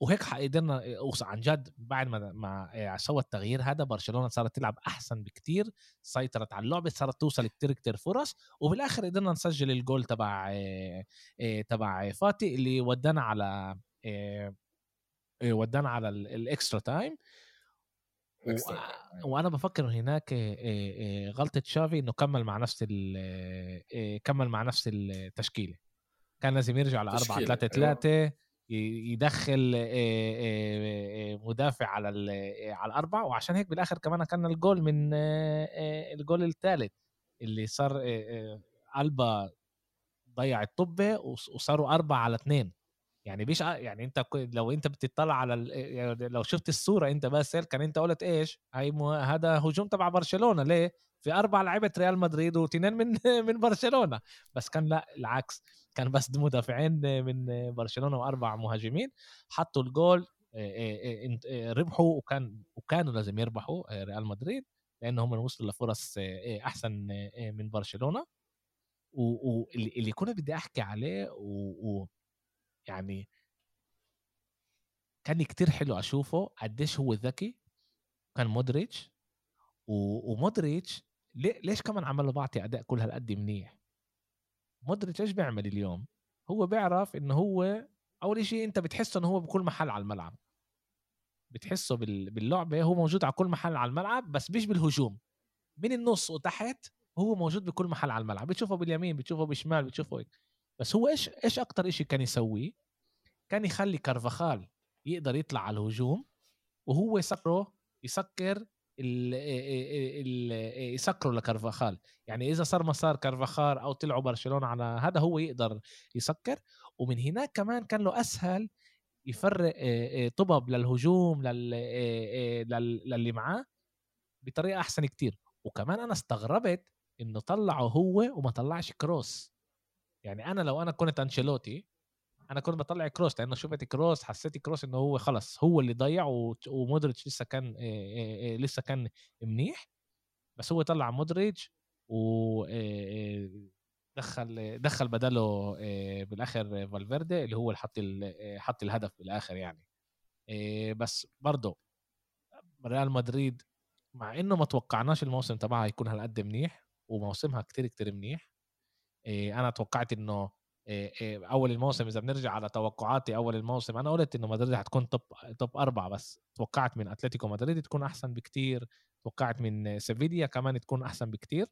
وهيك قدرنا عن جد بعد ما ما سوى التغيير هذا برشلونة صارت تلعب أحسن بكتير سيطرت على اللعبة صارت توصل كتير كتير فرص وبالآخر قدرنا نسجل الجول تبع تبع فاتي اللي ودانا على ودانا على ال extra time وأنا بفكر هناك غلطة شافي إنه كمل مع نفس كمل مع نفس التشكيلة. كان لازم يرجع على 4 3 3 يدخل مدافع على على الاربع وعشان هيك بالآخر كمان كان الجول من الجول الثالث اللي صار ألبا ضيع الطبه وصاروا أربعة على اثنين يعني بيش يعني أنت لو أنت بتطلع على يعني لو شفت الصورة أنت بس كان أنت قلت إيش؟ هاي هذا هجوم تبع برشلونة ليه؟ في أربع لعيبه ريال مدريد واثنين من من برشلونة. بس كان لأ العكس. كان بس مدافعين من برشلونة وأربع مهاجمين حطوا الجول ربحوا وكان وكانوا لازم يربحوا ريال مدريد لأنهم وصلوا لفرص أحسن من برشلونة واللي كنت بدي أحكي عليه و... يعني كان كتير حلو أشوفه قديش هو ذكي كان مودريتش. ومودريتش ليش كمان عمل له بعطي أداء كل هالقد منيح مودريتش إيش بيعمل اليوم؟ هو بيعرف إنه هو أول شيء أنت بتحسه إنه هو بكل محل على الملعب. بتحسه باللعبة هو موجود على كل محل على الملعب بس مش بالهجوم. من النص وتحت هو موجود بكل محل على الملعب. بتشوفه باليمين بتشوفه بالشمال بتشوفه هيك. بس هو إيش إيش أكثر شيء كان يسويه؟ كان يخلي كارفاخال يقدر يطلع على الهجوم وهو يسكره يسكر يسكروا لكارفاخال. يعني إذا صار مسار كارفاخال أو طلعوا برشلونة على هذا هو يقدر يسكر. ومن هناك كمان كان له أسهل يفرق طبب للهجوم للي معاه بطريقة أحسن كتير. وكمان أنا استغربت إنه طلعه هو وما طلعش كروس. يعني أنا لو أنا كنت أنشيلوتي أنا كنت بطلع كروس لأنه شفت كروس حسيت كروس انه هو خلص هو اللي ضيع ومودريتش لسه كان لسه كان منيح. بس هو طلع مودريتش و دخل دخل بداله بالآخر فالفيردي اللي هو اللي حط حط الهدف بالآخر يعني. بس برضه ريال مدريد مع إنه ما توقعناش الموسم تبعها يكون هالقد منيح وموسمها كتير كتير منيح أنا توقعت إنه أول الموسم إذا بنرجع على توقعاتي أول الموسم أنا قلت إنه مدريد حتكون top top أربعة بس توقعت من أتلتيكو مدريد تكون أحسن بكتير توقعت من سيفيليا كمان تكون أحسن بكتير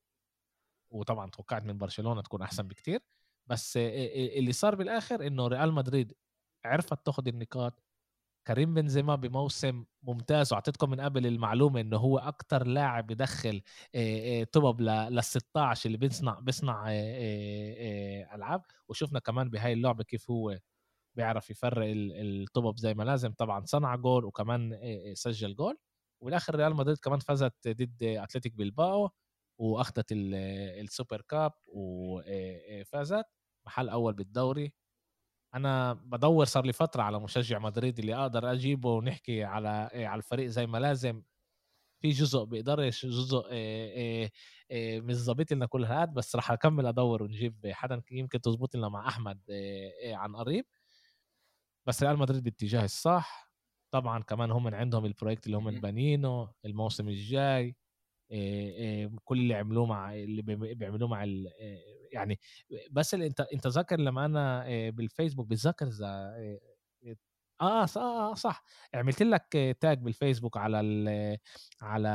وطبعا توقعت من برشلونة تكون أحسن بكتير بس اللي صار بالآخر إنه ريال مدريد عرفت تاخذ النقاط كريم بنزيما بموسم ممتاز وأعطيتكم من قبل المعلومة إنه هو أكثر لاعب بدخل طبب لل 16 اللي بيصنع بيصنع العاب وشفنا كمان بهاي اللعبة كيف هو بيعرف يفرق الطبب زي ما لازم طبعا صنع جول وكمان سجل جول. والآخر ريال مدريد كمان فازت ضد أتلتيك بلباو وأخذت ال Super Cup وفازت محل أول بالدوري. أنا بدور صار لي فترة على مشجع مدريد اللي أقدر أجيبه ونحكي على على الفريق زي ما لازم. في جزء بيقدرش جزء مش ظابط لنا كل هاد بس راح أكمل ادور ونجيب حدا يمكن تزبط لنا مع أحمد عن قريب. بس ريال مدريد باتجاه الصح. طبعا كمان هم عندهم البروجكت اللي هم بانينه الموسم الجاي كل اللي عملوه مع اللي بيعملوه مع يعني بس اللي أنت أنت ذاكر لما أنا بالفيسبوك بتذكر إذا آه صح, آه صح. عملت لك تاج بالفيسبوك على على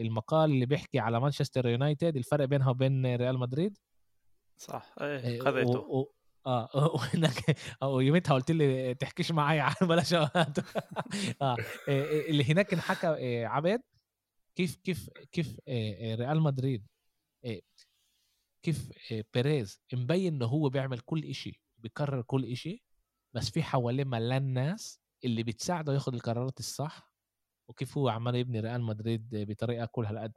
المقال اللي بيحكي على مانشستر يونايتد الفرق بينها وبين ريال مدريد؟ صح. إيه خذيته آه وهناك ويومتها قلت لي تحكيش معي بلاش آه اللي هناك انحكى عبد كيف كيف كيف ريال مدريد كيف بيريز مبين انه هو بيعمل كل إشي بيكرر كل إشي بس في حواليه ملان ناس اللي بتساعده ياخذ القرارات الصح. وكيف هو عمال يبني ريال مدريد بطريقة كل هالقد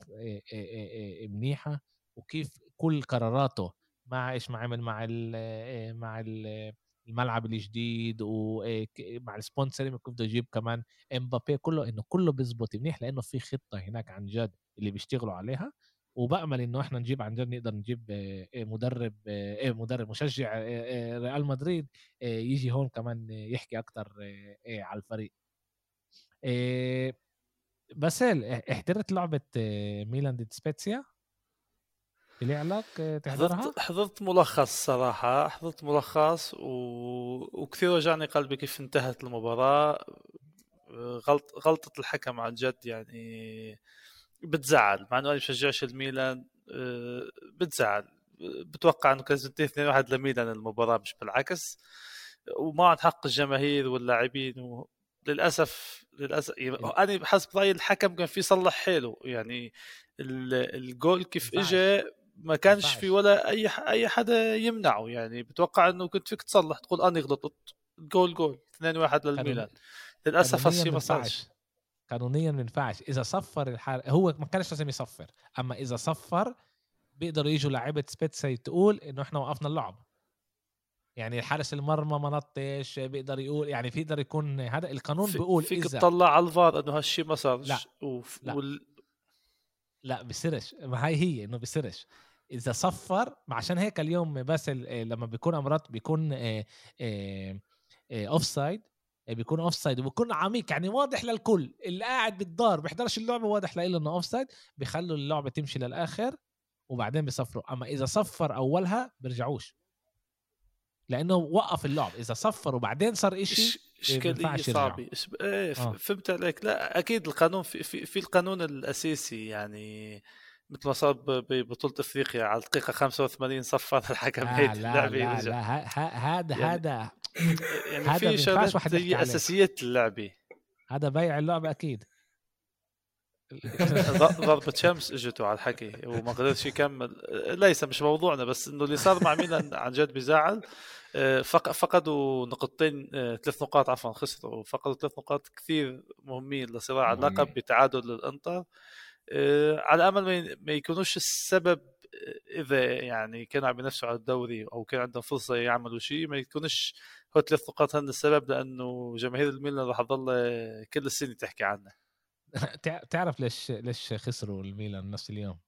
منيحة. وكيف كل قراراته مع إيش ما عمل مع ال مع ال الملعب الجديد ومع ال sponsor كيف بده يجيب كمان إمبابي. كله إنه كله بيزبط منيح لأنه في خطة هناك عن جد اللي بيشتغلوا عليها. وبأمل إنه إحنا نجيب عن جد نقدر نجيب مدرب مدرب مشجع ريال مدريد يجي هون كمان يحكي أكثر على الفريق. بس حضرت لعبة ميلان ضد سبيتسيا؟ لك تحضرها؟ حضرت حضرت ملخص صراحة حضرت ملخص و... وكثير وجعني قلبي كيف انتهت المباراة. غلط غلطة الحكم عن جد يعني بتزعل مع إنه أنا بشجعش الميلان آه، بتزعل. بتوقع إنه كانت تنتهي 2 1 لميلان المباراة مش بالعكس. وما عن حق الجماهير واللاعبين و... للأسف للأسف يعني أنا حسب رايي الحكم كان في صلح حاله يعني الجول كيف اجى ما كانش في ولا أي أي حدا يمنعه. يعني بتوقع إنه كنت فيك تصلح تقول أنا غلطت جول جول 2 1 للميلان. للأسف هالشيء ما صارش. قانونيا ما ينفعش. إذا صفر الحارس هو ما كانش لازم يصفر أما إذا صفر بيقدروا يجوا لعيبه سبيتسا تقول إنه إحنا وقفنا اللعب. يعني الحارس المرمى ما نطش بيقدر يقول يعني في يقدر يكون هذا القانون بيقول فيك إذا تطلع على الفار إنه هالشيء ما صار لا وف... لا. وال... لا بصيرش ما هي هي إنه بصيرش إذا صفر عشان هيك اليوم بس لما بيكون مرات بيكون offside بيكون offside وبيكون عميق يعني واضح للكل. اللي قاعد بالدار بيحضرش اللعبة واضح له إنه offside بيخلوا اللعبة تمشي للآخر وبعدين بيصفروا. أما إذا صفر أولها بيرجعوش. لأنه وقف اللعب. إذا صفر وبعدين صار إشي إشكالية صعبة. إيه آه. فهمت عليك. لا أكيد القانون في, في, في القانون الأساسي يعني مثل ما صار ببطولة إفريقيا على الدقيقة 85 صفر الحكم هيك اللعبة لا, لا, هذا يعني هذا يعني في شغلات زي أساسيات اللعبة. هذا بيع اللعبة أكيد. ضربة شمس إجته على الحكي وما قدرش يكمل. ليس مش موضوعنا بس إنه اللي صار مع ميلان عن جد بزعل آه، فقدوا نقطتين آه، ثلاث نقاط عفوا خسروا. فقدوا ثلاث نقاط كثير مهمين لصراع اللقب بتعادل للانتر آه، على امل ما يكونوش السبب إذا يعني كانوا عم ينافسوا على الدوري أو كان عندهم فرصة يعملوا شيء ما يكونش هو ثلاث نقاط هن السبب لأنه جماهير الميلان راح تضل كل السنة تحكي عنه تعرف ليش ليش خسروا الميلان نفس اليوم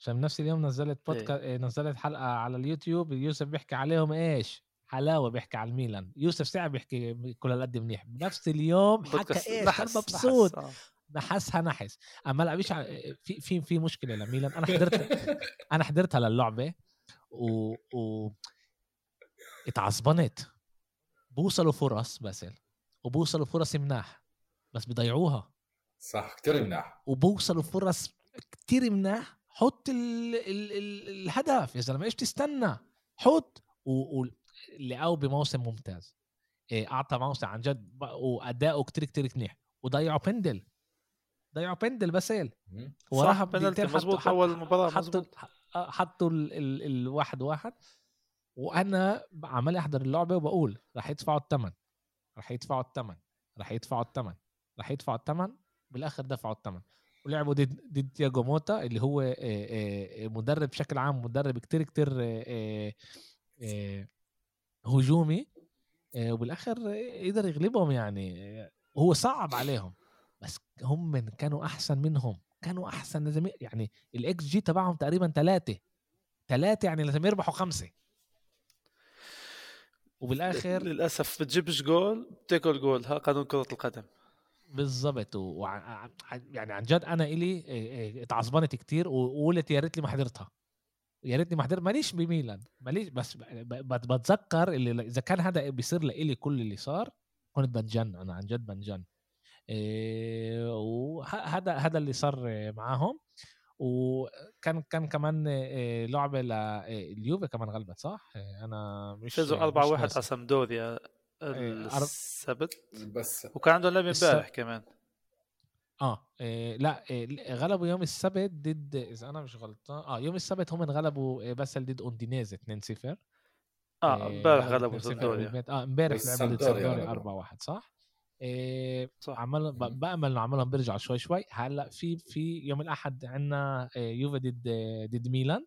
عشان نفس اليوم نزلت بودكاست إيه. نزلت حلقة على اليوتيوب يوسف بيحكي عليهم إيش حلاوة بيحكي على الميلان يوسف ساعة بيحكي كل هالقد منيح بنفس اليوم حكى إيش نحس مبسوط. آه. نحسها نحس أما لا مش في في في مشكلة لميلان أنا حضرت أنا حضرتها للعبه و, و... اتعصبنت. بوصلوا فرص باسل وبوصلوا فرص مناح بس بيضيعوها. صح كتير مناح وبوصلوا فرص كتير مناح حط ال ال ال الهدف يا زلمة إيش تستنى؟ حط ولقوا بموسم ممتاز. إيه، أعطى موسم عن جد وأداؤه كتير كتير منيح وضيعوا بندل. ضيعوا بندل بسيل وراها بندل مظبوط أول مباراة حطوا حطوا الواحد واحد. وأنا عمال أحضر اللعبة وبقول راح يدفعوا الثمن راح يدفعوا الثمن راح يدفعوا الثمن راح يدفعوا الثمن بالآخر دفعوا الثمن ولعبوا ضد ضد تياجو موتا اللي هو مدرب بشكل عام مدرب كتير كتير هجومي. وبالآخر قدر يغلبهم يعني. هو صعب عليهم. بس هم من كانوا أحسن منهم كانوا أحسن لازم يعني الاكس جي تبعهم تقريبا ثلاثة ثلاثة يعني لازم يربحوا خمسة. وبالآخر للأسف بتجيبش جول بتاكل جول ها قانون كرة القدم. بالضبط. و... يعني عن جد أنا إلي اتعصبنت كتير وقلت يا ريتني ما حضرتها. يا ريتني ما حضرت ماليش بميلان ماليش بس بتذكر اللي إذا كان هذا بيصير لإلي كل اللي صار كنت بنجن أنا عن جد بنجن وهذا هذا اللي صار معاهم. وكان كان كمان إيه لعبة لليوفي كمان غلبت صح؟ أنا مش فازوا 4 1 على سامدوريا إيه، السبت. بس. وكان عندهم لعبه امبارح كمان. آه إيه لا إيه غلبوا يوم السبت ضد إذا أنا مش غلطان آه يوم السبت هم غلبوا إيه بس ضد أوندينيز 2-0 آه امبارح إيه غلبوا سامدوريا. آه امبارح لعبوا ضد سامدوريا 4-1 صح؟ إيه صح. عمل بأمل إنه عملهم بيرجعوا شوي شوي. هلأ في في يوم الأحد عندنا إيه يوفي ضد ضد ميلان.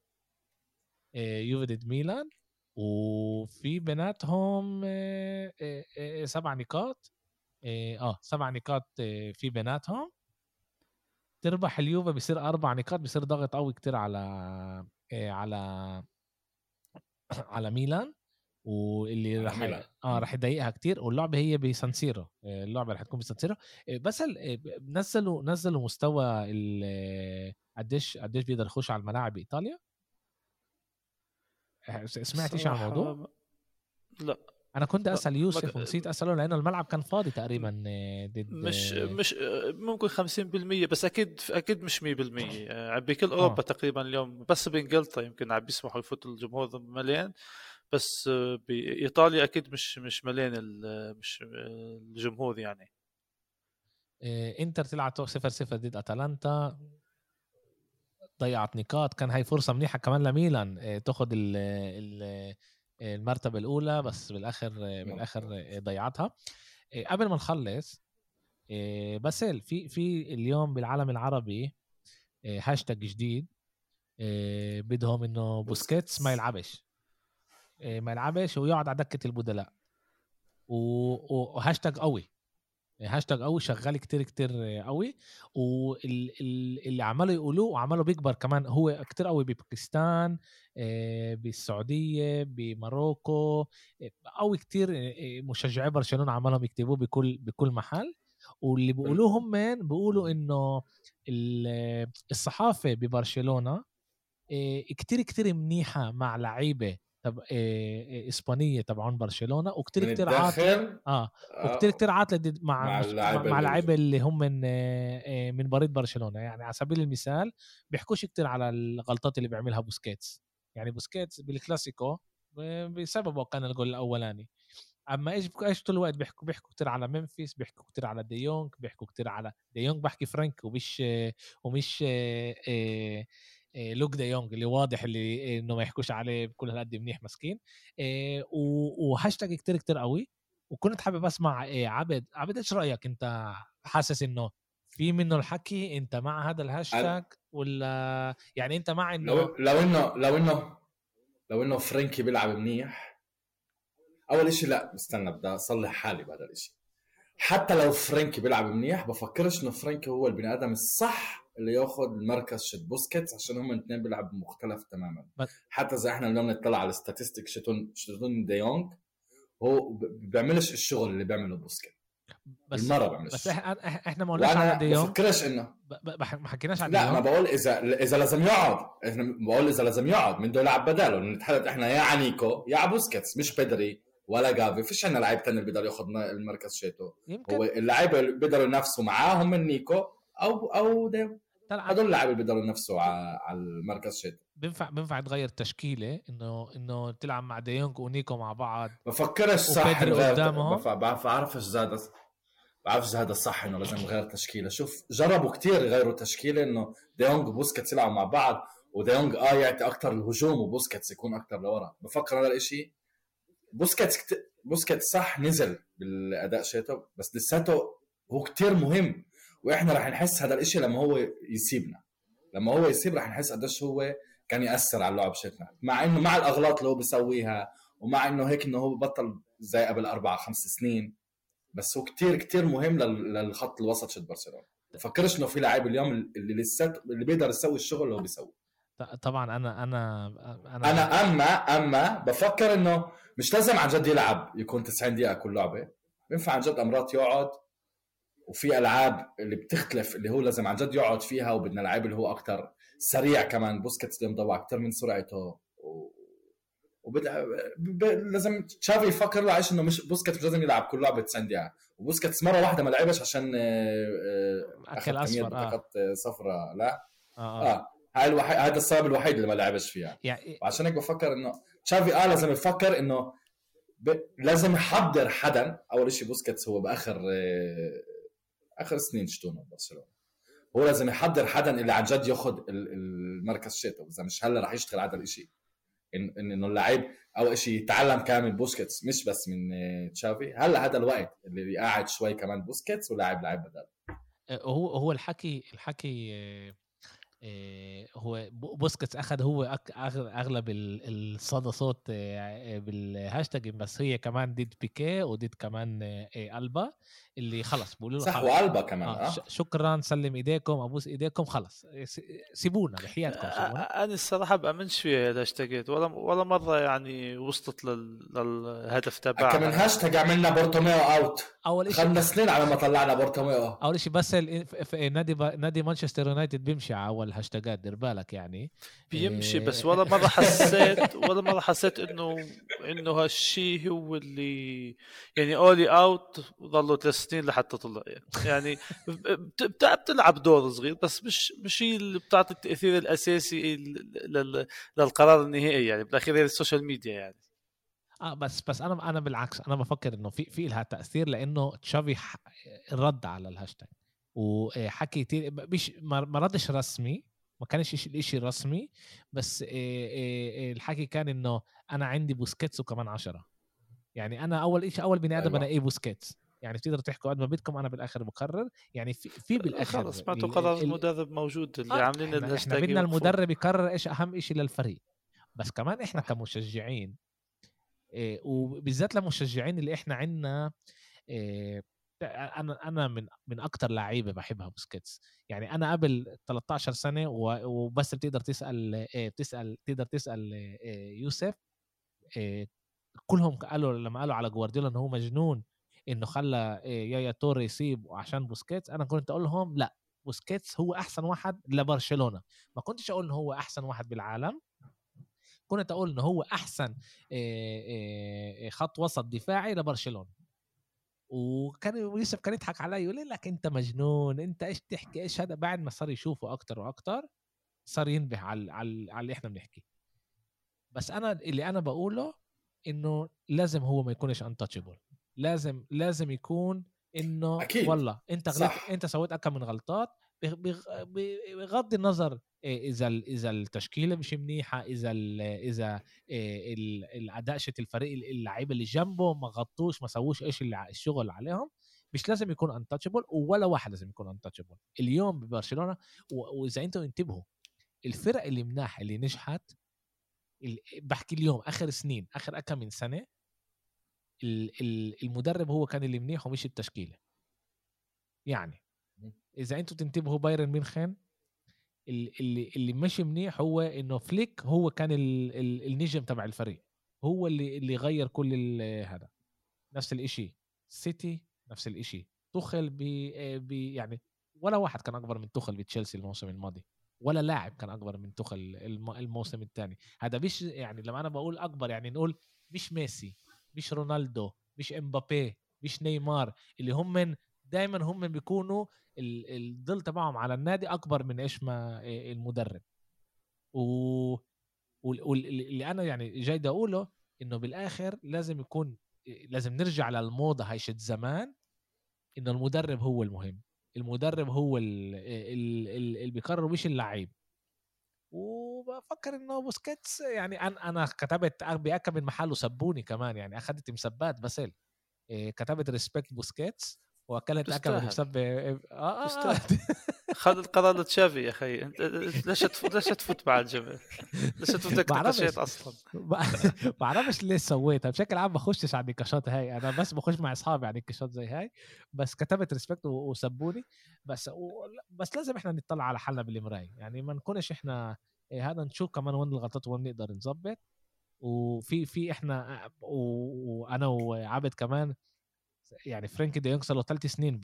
إيه يوفي ضد ميلان. وفي بيناتهم آه، آه، آه، سبع نقاط. آه سبع نقاط في بيناتهم. تربح اليوفا بيصير أربع نقاط بيصير ضغط قوي كتير على على على ميلان. واللي راح آه راح يضايقها كتير واللعبه هي بسانسيرو اللعبة راح تكون بسانسيرو بس نزلوا نزلوا مستوى قديش قديش بيقدر يخش على الملاعب بإيطاليا؟ سمعت إيش عن الموضوع؟ لأ أنا كنت أسأل يوسف ونسيت أسأله لأنه الملعب كان فاضي تقريبا آه، ضد مش مش ممكن 50% بس أكيد أكيد مش 100% آه، بكل أوروبا آه. تقريبا اليوم بس بإنجلترا يمكن عم بيسمحوا يفوتوا الجمهور مليان. بس آه، بايطاليا أكيد مش مش مليان مش الجمهور يعني. إنتر تلعب 0 0 ضد أتلانتا. ضيعت نقاط. كان هاي فرصة منيحة كمان لميلان آه، تاخذ ال ال المرتبة الأولى بس بالآخر بالآخر ضيعتها. قبل ما نخلص باسل في في اليوم بالعالم العربي هاشتاج جديد بدهم إنه بوسكيتس ما يلعبش. ما يلعبش ويقعد على دكة البدلاء. وهاشتاج قوي. هاشتاج قوي شغال كتير كتير قوي. واللي عملوا يقولوه وعملوا بيكبر كمان هو كتير قوي بباكستان آه، بالسعودية ب Morocco آه، قوي كتير آه، مشجعي برشلونة عملهم يكتبوه بكل بكل محل. واللي بيقولوه هم بيقولوا إنه الصحافة ببرشلونة كتير كتير منيحة مع لعيبة تب... إسبانية تبعون برشلونة وكتير كتير عاطل آه وكتير كتير عاطله مع مع اللعيبه اللي هم من من برا برشلونة. يعني على سبيل المثال بيحكوش كتير على الغلطات اللي بيعملها بوسكيتس. يعني بوسكيتس بالكلاسيكو بسببه كان الجول الأولاني. أما إيش إيش طول الوقت بيحكوا؟ بيحكوا كثير على ممفيس بيحكوا كثير على ديونج بيحكوا كثير على ديونج بحكي فرانكي ومش ومش لوك دا يونغ اللي واضح اللي إنه ما يحكوش عليه بكل هالقد منيح مسكين. وهاشتاج كتير كتير قوي. وكنت حابب أسمع عبد عبد إيش رأيك أنت؟ حاسس إنه في منه الحكي أنت مع هذا الهاشتاج ولا يعني أنت مع إنه لو, لو إنه لو إنه لو إنه فرانكي بيلعب منيح أول شيء لا استنى بدي أصلح حالي بهذا الشيء حتى لو فرانكي بيلعب منيح بفكرش إنه فرانكي هو البني آدم الصح اللي ياخذ المركز شت بوسكيتس عشان هم الاثنين بيلعبوا مختلف تماما. بس. حتى اذا إحنا اليوم نطلع على ال statistic شتون شتون دي يونغ هو بيعملش الشغل اللي بيعمله بوسكيتس. بس بالمرة بيعملش. بس إحنا ما قلناش على دي يونغ. بفكرش انه ما حكيناش على لا ما بقول اذا إذا لازم يقعد. إحنا بقول إذا لازم يقعد. من دول يلعب بداله؟ نتحدث إحنا يا عن نيكو يا بوسكيتس مش بدري. ولا جافي فيش عندنا لعيب ثاني اللي بيقدر ياخذ المركز شيتو. يمكن. هو اللعيبة اللي بيقدروا ينافسوا معاه هم نيكو أو أو دي يونغ. هدول اللعيبة اللي بيقدروا ينافسوا على المركز شيتو. بينفع بينفع تغير تشكيلة؟ انه إنه تلعب مع ديونج ونيكو مع بعض بفكرش صح قدامهم بعرفش زاد بعرفش هذا الصح إنه لازم نغير تشكيلة. شوف جربوا كتير يغيروا تشكيلة إنه ديونج وبوسكيتس يلعبوا مع بعض وديونج آه يعطي أكثر الهجوم وبوسكيتس يكون أكثر لورا. بفكر هذا الشيء بوسكيتس كت... بوسكيتس صح نزل بالأداء شيتو بس لساته هو كتير مهم وإحنا رح نحس هذا الإشي لما هو يسيبنا. لما هو يسيب رح نحس قديش هو كان يأثر على اللعب شيتنا مع إنه مع الأغلاط اللي هو بيسويها ومع إنه هيك إنه هو بطل زي قبل أربع خمس سنين بس هو كتير كتير مهم للخط الوسط شت برشلونة. فكرش إنه في لاعب اليوم اللي لسه اللي بيقدر يسوي الشغل اللي هو بيسويه طبعا أنا أنا أنا أنا أما أما بفكر إنه مش لازم عن جد يلعب يكون 90 دقيقة كل لعبة. بينفع عن جد أمرات يقعد وفي ألعاب اللي بتختلف اللي هو لازم عن جد يقعد فيها وبدنا لعيب اللي هو أكثر سريع كمان. بوسكيتس اللي مضوع أكثر من سرعته. و... وبدأ ب... لازم تشافي يفكر له عايش إنه مش بوسكيتس مش لازم يلعب كل لعبة 90 دقيقة. وبوسكيتس مرة واحدة ما لعبش عشان آه، آه، أكل أصفر آه. صفراء لا. آه, آه. هاي الوحيد هذا السبب الوحيد اللي ما لعبش فيها. يعني وعشان هيك بفكر إنه تشافي آه لازم يفكر إنه ب... لازم يحضر حدا. أول شيء بوسكيتس هو بآخر آخر سنين شتونه برشلونة. هو لازم يحضر حدا اللي عن جد ياخذ المركز شيتو إذا مش هلا رح يشتغل على الشيء ان إنه اللعيب اول شيء يتعلم كامل بوسكيتس مش بس من تشافي. هلا هذا الوقت اللي قاعد شوي كمان بوسكيتس ولاعب لعيب بدل. هو هو الحكي الحكي آه، هو بوسكيتس اخذ هو أغلب الصدى صوت آه، بالهاشتاج بس هي كمان ضد بيكي وضد كمان آه، ألبا اللي خلص. بيقولوا له صح وألبا كمان آه. شكرا سلم إيديكم أبوس إيديكم خلص. سيبونا بحياتكم سيبونا. أنا الصراحة بأمنش فيها الهاشتاجات ولا ولا مرة يعني وصلت للهدف تبعها. كمان هاشتاج عملنا بارتوميو out أول شيء خمس سنين على ما طلعنا بارتوميو. أول شيء بس نادي نادي مانشستر يونايتد بيمشي على أول هاشتاجات دير بالك يعني. بيمشي إيه. بس ولا مرة حسيت ولا مرة حسيت انه إنه هالشيء هو اللي يعني أولي out ظلوا ثلاث سنين لحتى طلع. يعني بتلعب دور صغير بس مش مش هي اللي بتعطي التأثير الأساسي للقرار النهائي يعني بالاخير هي ال social media يعني. آه بس بس أنا أنا بالعكس أنا بفكر إنه في في لها تأثير لإنه تشافي رد على الهاشتاج. وحكي كثير مش ما ردش رسمي ما كانش الإشي رسمي بس الحكي كان إنه أنا عندي بوسكيتس وكمان عشرة. يعني أنا أول شيء أول بني آدم أنا إيه بوسكيتس؟ يعني بتقدروا تحكوا قد ما بدكم أنا بالآخر بقرر. يعني في في بالآخر خلص ما قرار المدرب موجود اللي آه. عاملين إحنا, إحنا بدنا المدرب يقرر إيش أهم شيء للفريق. بس كمان إحنا كمشجعين إيه وبالذات للمشجعين اللي إحنا عندنا إيه أنا أنا من من أكثر لعيبة بحبها بوسكيتس. يعني أنا قبل 13 سنة وبس بتقدر تسأل بتسال تقدر تسأل إيه يوسف إيه كلهم قالوا لما قالوا على جوارديولا انه هو مجنون إنه خلى يايا توري يسيب عشان بوسكيتس أنا كنت أقول لهم لأ بوسكيتس هو أحسن واحد لبرشلونة. ما كنتش أقول انه هو أحسن واحد بالعالم كنت أقول انه هو أحسن خط وسط دفاعي لبرشلونة. وكان يوسف كان يضحك علي يقول لك أنت مجنون أنت إيش تحكي إيش هذا؟ بعد ما صار يشوفه أكتر وأكتر صار ينبه على على, على اللي إحنا بنحكي. بس أنا اللي أنا بقوله إنه لازم هو ما يكونش انتشبل لازم لازم يكون إنه أكيد. والله أنت غلطت أنت سويت أكثر من غلطات بغض النظر إذا إذا التشكيلة مش منيحة إذا إذا الأداء شت الفريق اللعيبة اللي جنبه ما غطوش ما سووش إيش الشغل عليهم مش لازم يكون انتشبل ولا واحد لازم يكون انتشبل اليوم ببرشلونة وإذا أنتم انتبهوا الفرق اللي مناح اللي نجحت بحكي اليوم آخر سنين آخر كم من سنة المدرب هو كان اللي منيح ومش التشكيلة. يعني إذا أنتم تنتبهوا بايرن ميونخن اللي اللي مش منيح هو إنه فليك هو كان النجم تبع الفريق. هو اللي اللي غير كل هذا. نفس الإشي. سيتي نفس الإشي. تخل ب يعني ولا واحد كان أكبر من تخل بتشيلسي الموسم الماضي. ولا لاعب كان أكبر من تخل الموسم الثاني. هذا مش يعني لما أنا بقول أكبر يعني نقول مش ميسي مش رونالدو مش إمبابي مش نيمار اللي هم من دائما هم بيكونوا الظل تبعهم على النادي أكبر من إيش ما المدرب. و واللي أنا يعني جاي أقوله إنه بالآخر لازم يكون لازم نرجع للموضة هاي شت زمان إنه المدرب هو المهم. المدرب هو اللي بيقرر مش اللعيب. وبفكر إنه بوسكيتس يعني أنا أنا كتبت بأكم من محله سبوني كمان يعني اخذت مسبات بسل كتبت respect بوسكيتس. وأكلت أكل بسبب آه آه, آه. خذ القرار لتشافي يا أخي. أنت ليش ليش تفوت مع الجبل؟ ليش تفوت نقاشات أصلا؟ ما بعرفش ليش سويتها. بشكل عام بخشش على النقاشات هاي. أنا بس بخش مع أصحابي على نقاشات زي هاي. بس كتبت respect وسبوني. بس بس لازم إحنا نطلع على حالنا بالمرايه يعني ما نكونش إحنا إيه هذا نشوف كمان وين الغلطات وين نقدر نظبط. وفي في إحنا وأنا وعبد كمان يعني فرانكي دي صار له ثلاث سنين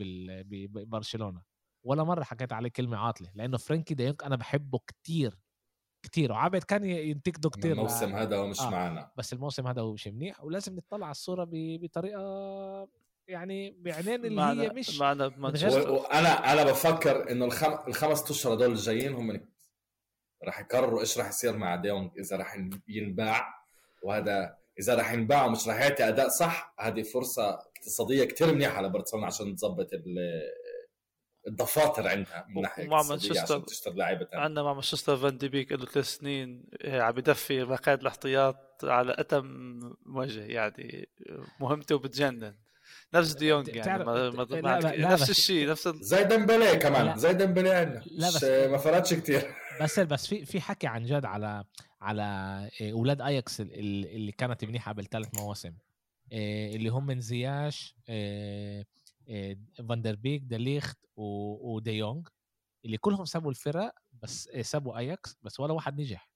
ببرشلونه ولا مرة حكيت عليه كلمة عاطلة لأنه فرانكي دي أنا بحبه كتير كتير. وعبد كان ينتقده كتير الموسم هذا هو مش آه. معنا بس الموسم هذا هو مش منيح. ولازم نطلع على الصورة بطريقة يعني بعينين اللي معنا هي مش معنا أنا أنا بفكر إنه الخم... الخمس أشهر هدول الجايين هم راح يقرروا إيش راح يصير مع ديونج إذا راح ينباع وهذا إذا راح ينباع ومش راح يعطي أداء صح هذه فرصة اقتصادية كثير منيحة لبرشلونه عشان تظبط الدفاتر عندها من ناحية مع مانشستر تشتري لعيبة عندنا مع مانشستر فان دي بيك له ثلاث سنين عم يدفي مقاعد الاحتياط على أتم وجه يعني مهمته بتجنن. نفس ديونج يعني ما ما لا لا لا نفس الشيء نفس زي ديمبلي كمان. زي ديمبلي عندنا. لا بس ما فرقش كثير بس بس في في حكي عن جد على على أولاد أياكس اللي كانت منيحة قبل ثلاث مواسم اللي هم من زياش فاندر بيك دليخت وديونج اللي كلهم سابوا الفرق بس سابوا اياكس بس ولا واحد نجح.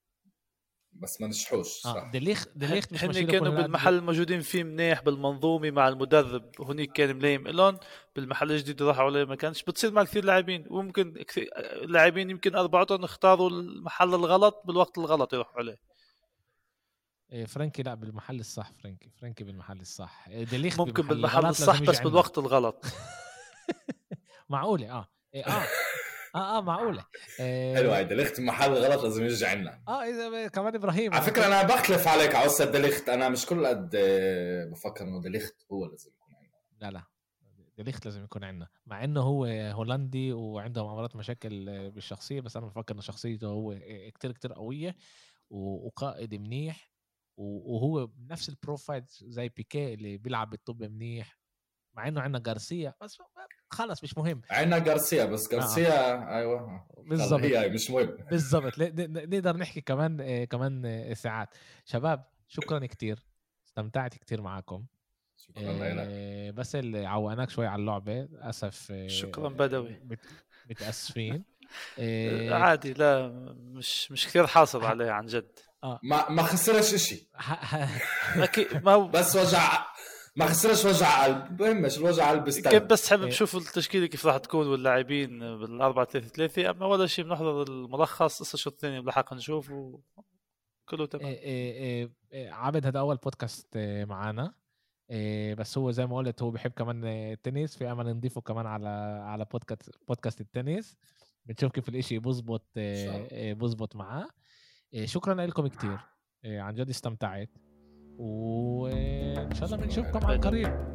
بس ما نجحوش آه، صح. آه دليخ دليخ مش هن كانوا بالمحل الموجودين فيه منيح بالمنظومة مع المدرب. هنيك كان ملائم لهم بالمحل الجديد راحوا عليه ما كانش بتصير مع كثير لاعبين. وممكن كثير لاعبين يمكن أربعتهم اختاروا المحل الغلط بالوقت الغلط يروحوا عليه. فرانكي لا بالمحل الصح فرانكي. فرانكي بالمحل الصح. إيه، دليخ ممكن بالمحل الصح بس بالوقت الغلط. معقولة آه. إيه آه. آه آه معقولة. آه حلو هاي دليخت محل غلط لازم يرجع لنا آه إذا كمان إبراهيم. على فكرة أنا بختلف عليك على قصه دليخت. أنا مش كل قد آه، بفكر إنه دليخت هو لازم يكون عندنا. لا لا. ديليخت لازم يكون عندنا. مع إنه هو هولندي وعنده مرات مشاكل بالشخصية بس أنا بفكر انه شخصيته هو كتير كتير قوية وقائد منيح. وهو بنفس البروفايل زي بيكي اللي بيلعب بالطب منيح مع إنه عندنا جارسيا بس خلص مش مهم. عندنا جارسيا بس جارسيا آه. أيوه. بالضبط. هي مش مهم. بالضبط. نقدر نحكي كمان كمان ساعات. شباب شكرا كثير استمتعت كثير معكم شكرا لك بس اللي عوقناك شوي على اللعبة للأسف شكرا بدوي. متاسفين عادي لا مش مش كثير حاصل عليه عن جد. آه. ما ما خسرش شيء أكيد ما بس وجع ما خسرش وجع قلب. بهمش الوجع قلب كيف بس حابب أشوف التشكيلة كيف راح تكون واللاعبين بال 4 3 3 أما ولا شيء بنحضر الملخص قصة الشوط الثاني بلحق نشوف كله تمام. إيه إيه إيه عابد هذا أول بودكاست معنا إيه بس هو زي ما قلت هو بيحب كمان التنس. في أمل نضيفه كمان على على بودكاست بودكاست التنس. بنشوف كيف الإشي بظبط إيه بظبط معاه. إيه شكرا لكم كتير. إيه عن جد استمتعت. وإن شاء الله بنشوفكم عن قريب.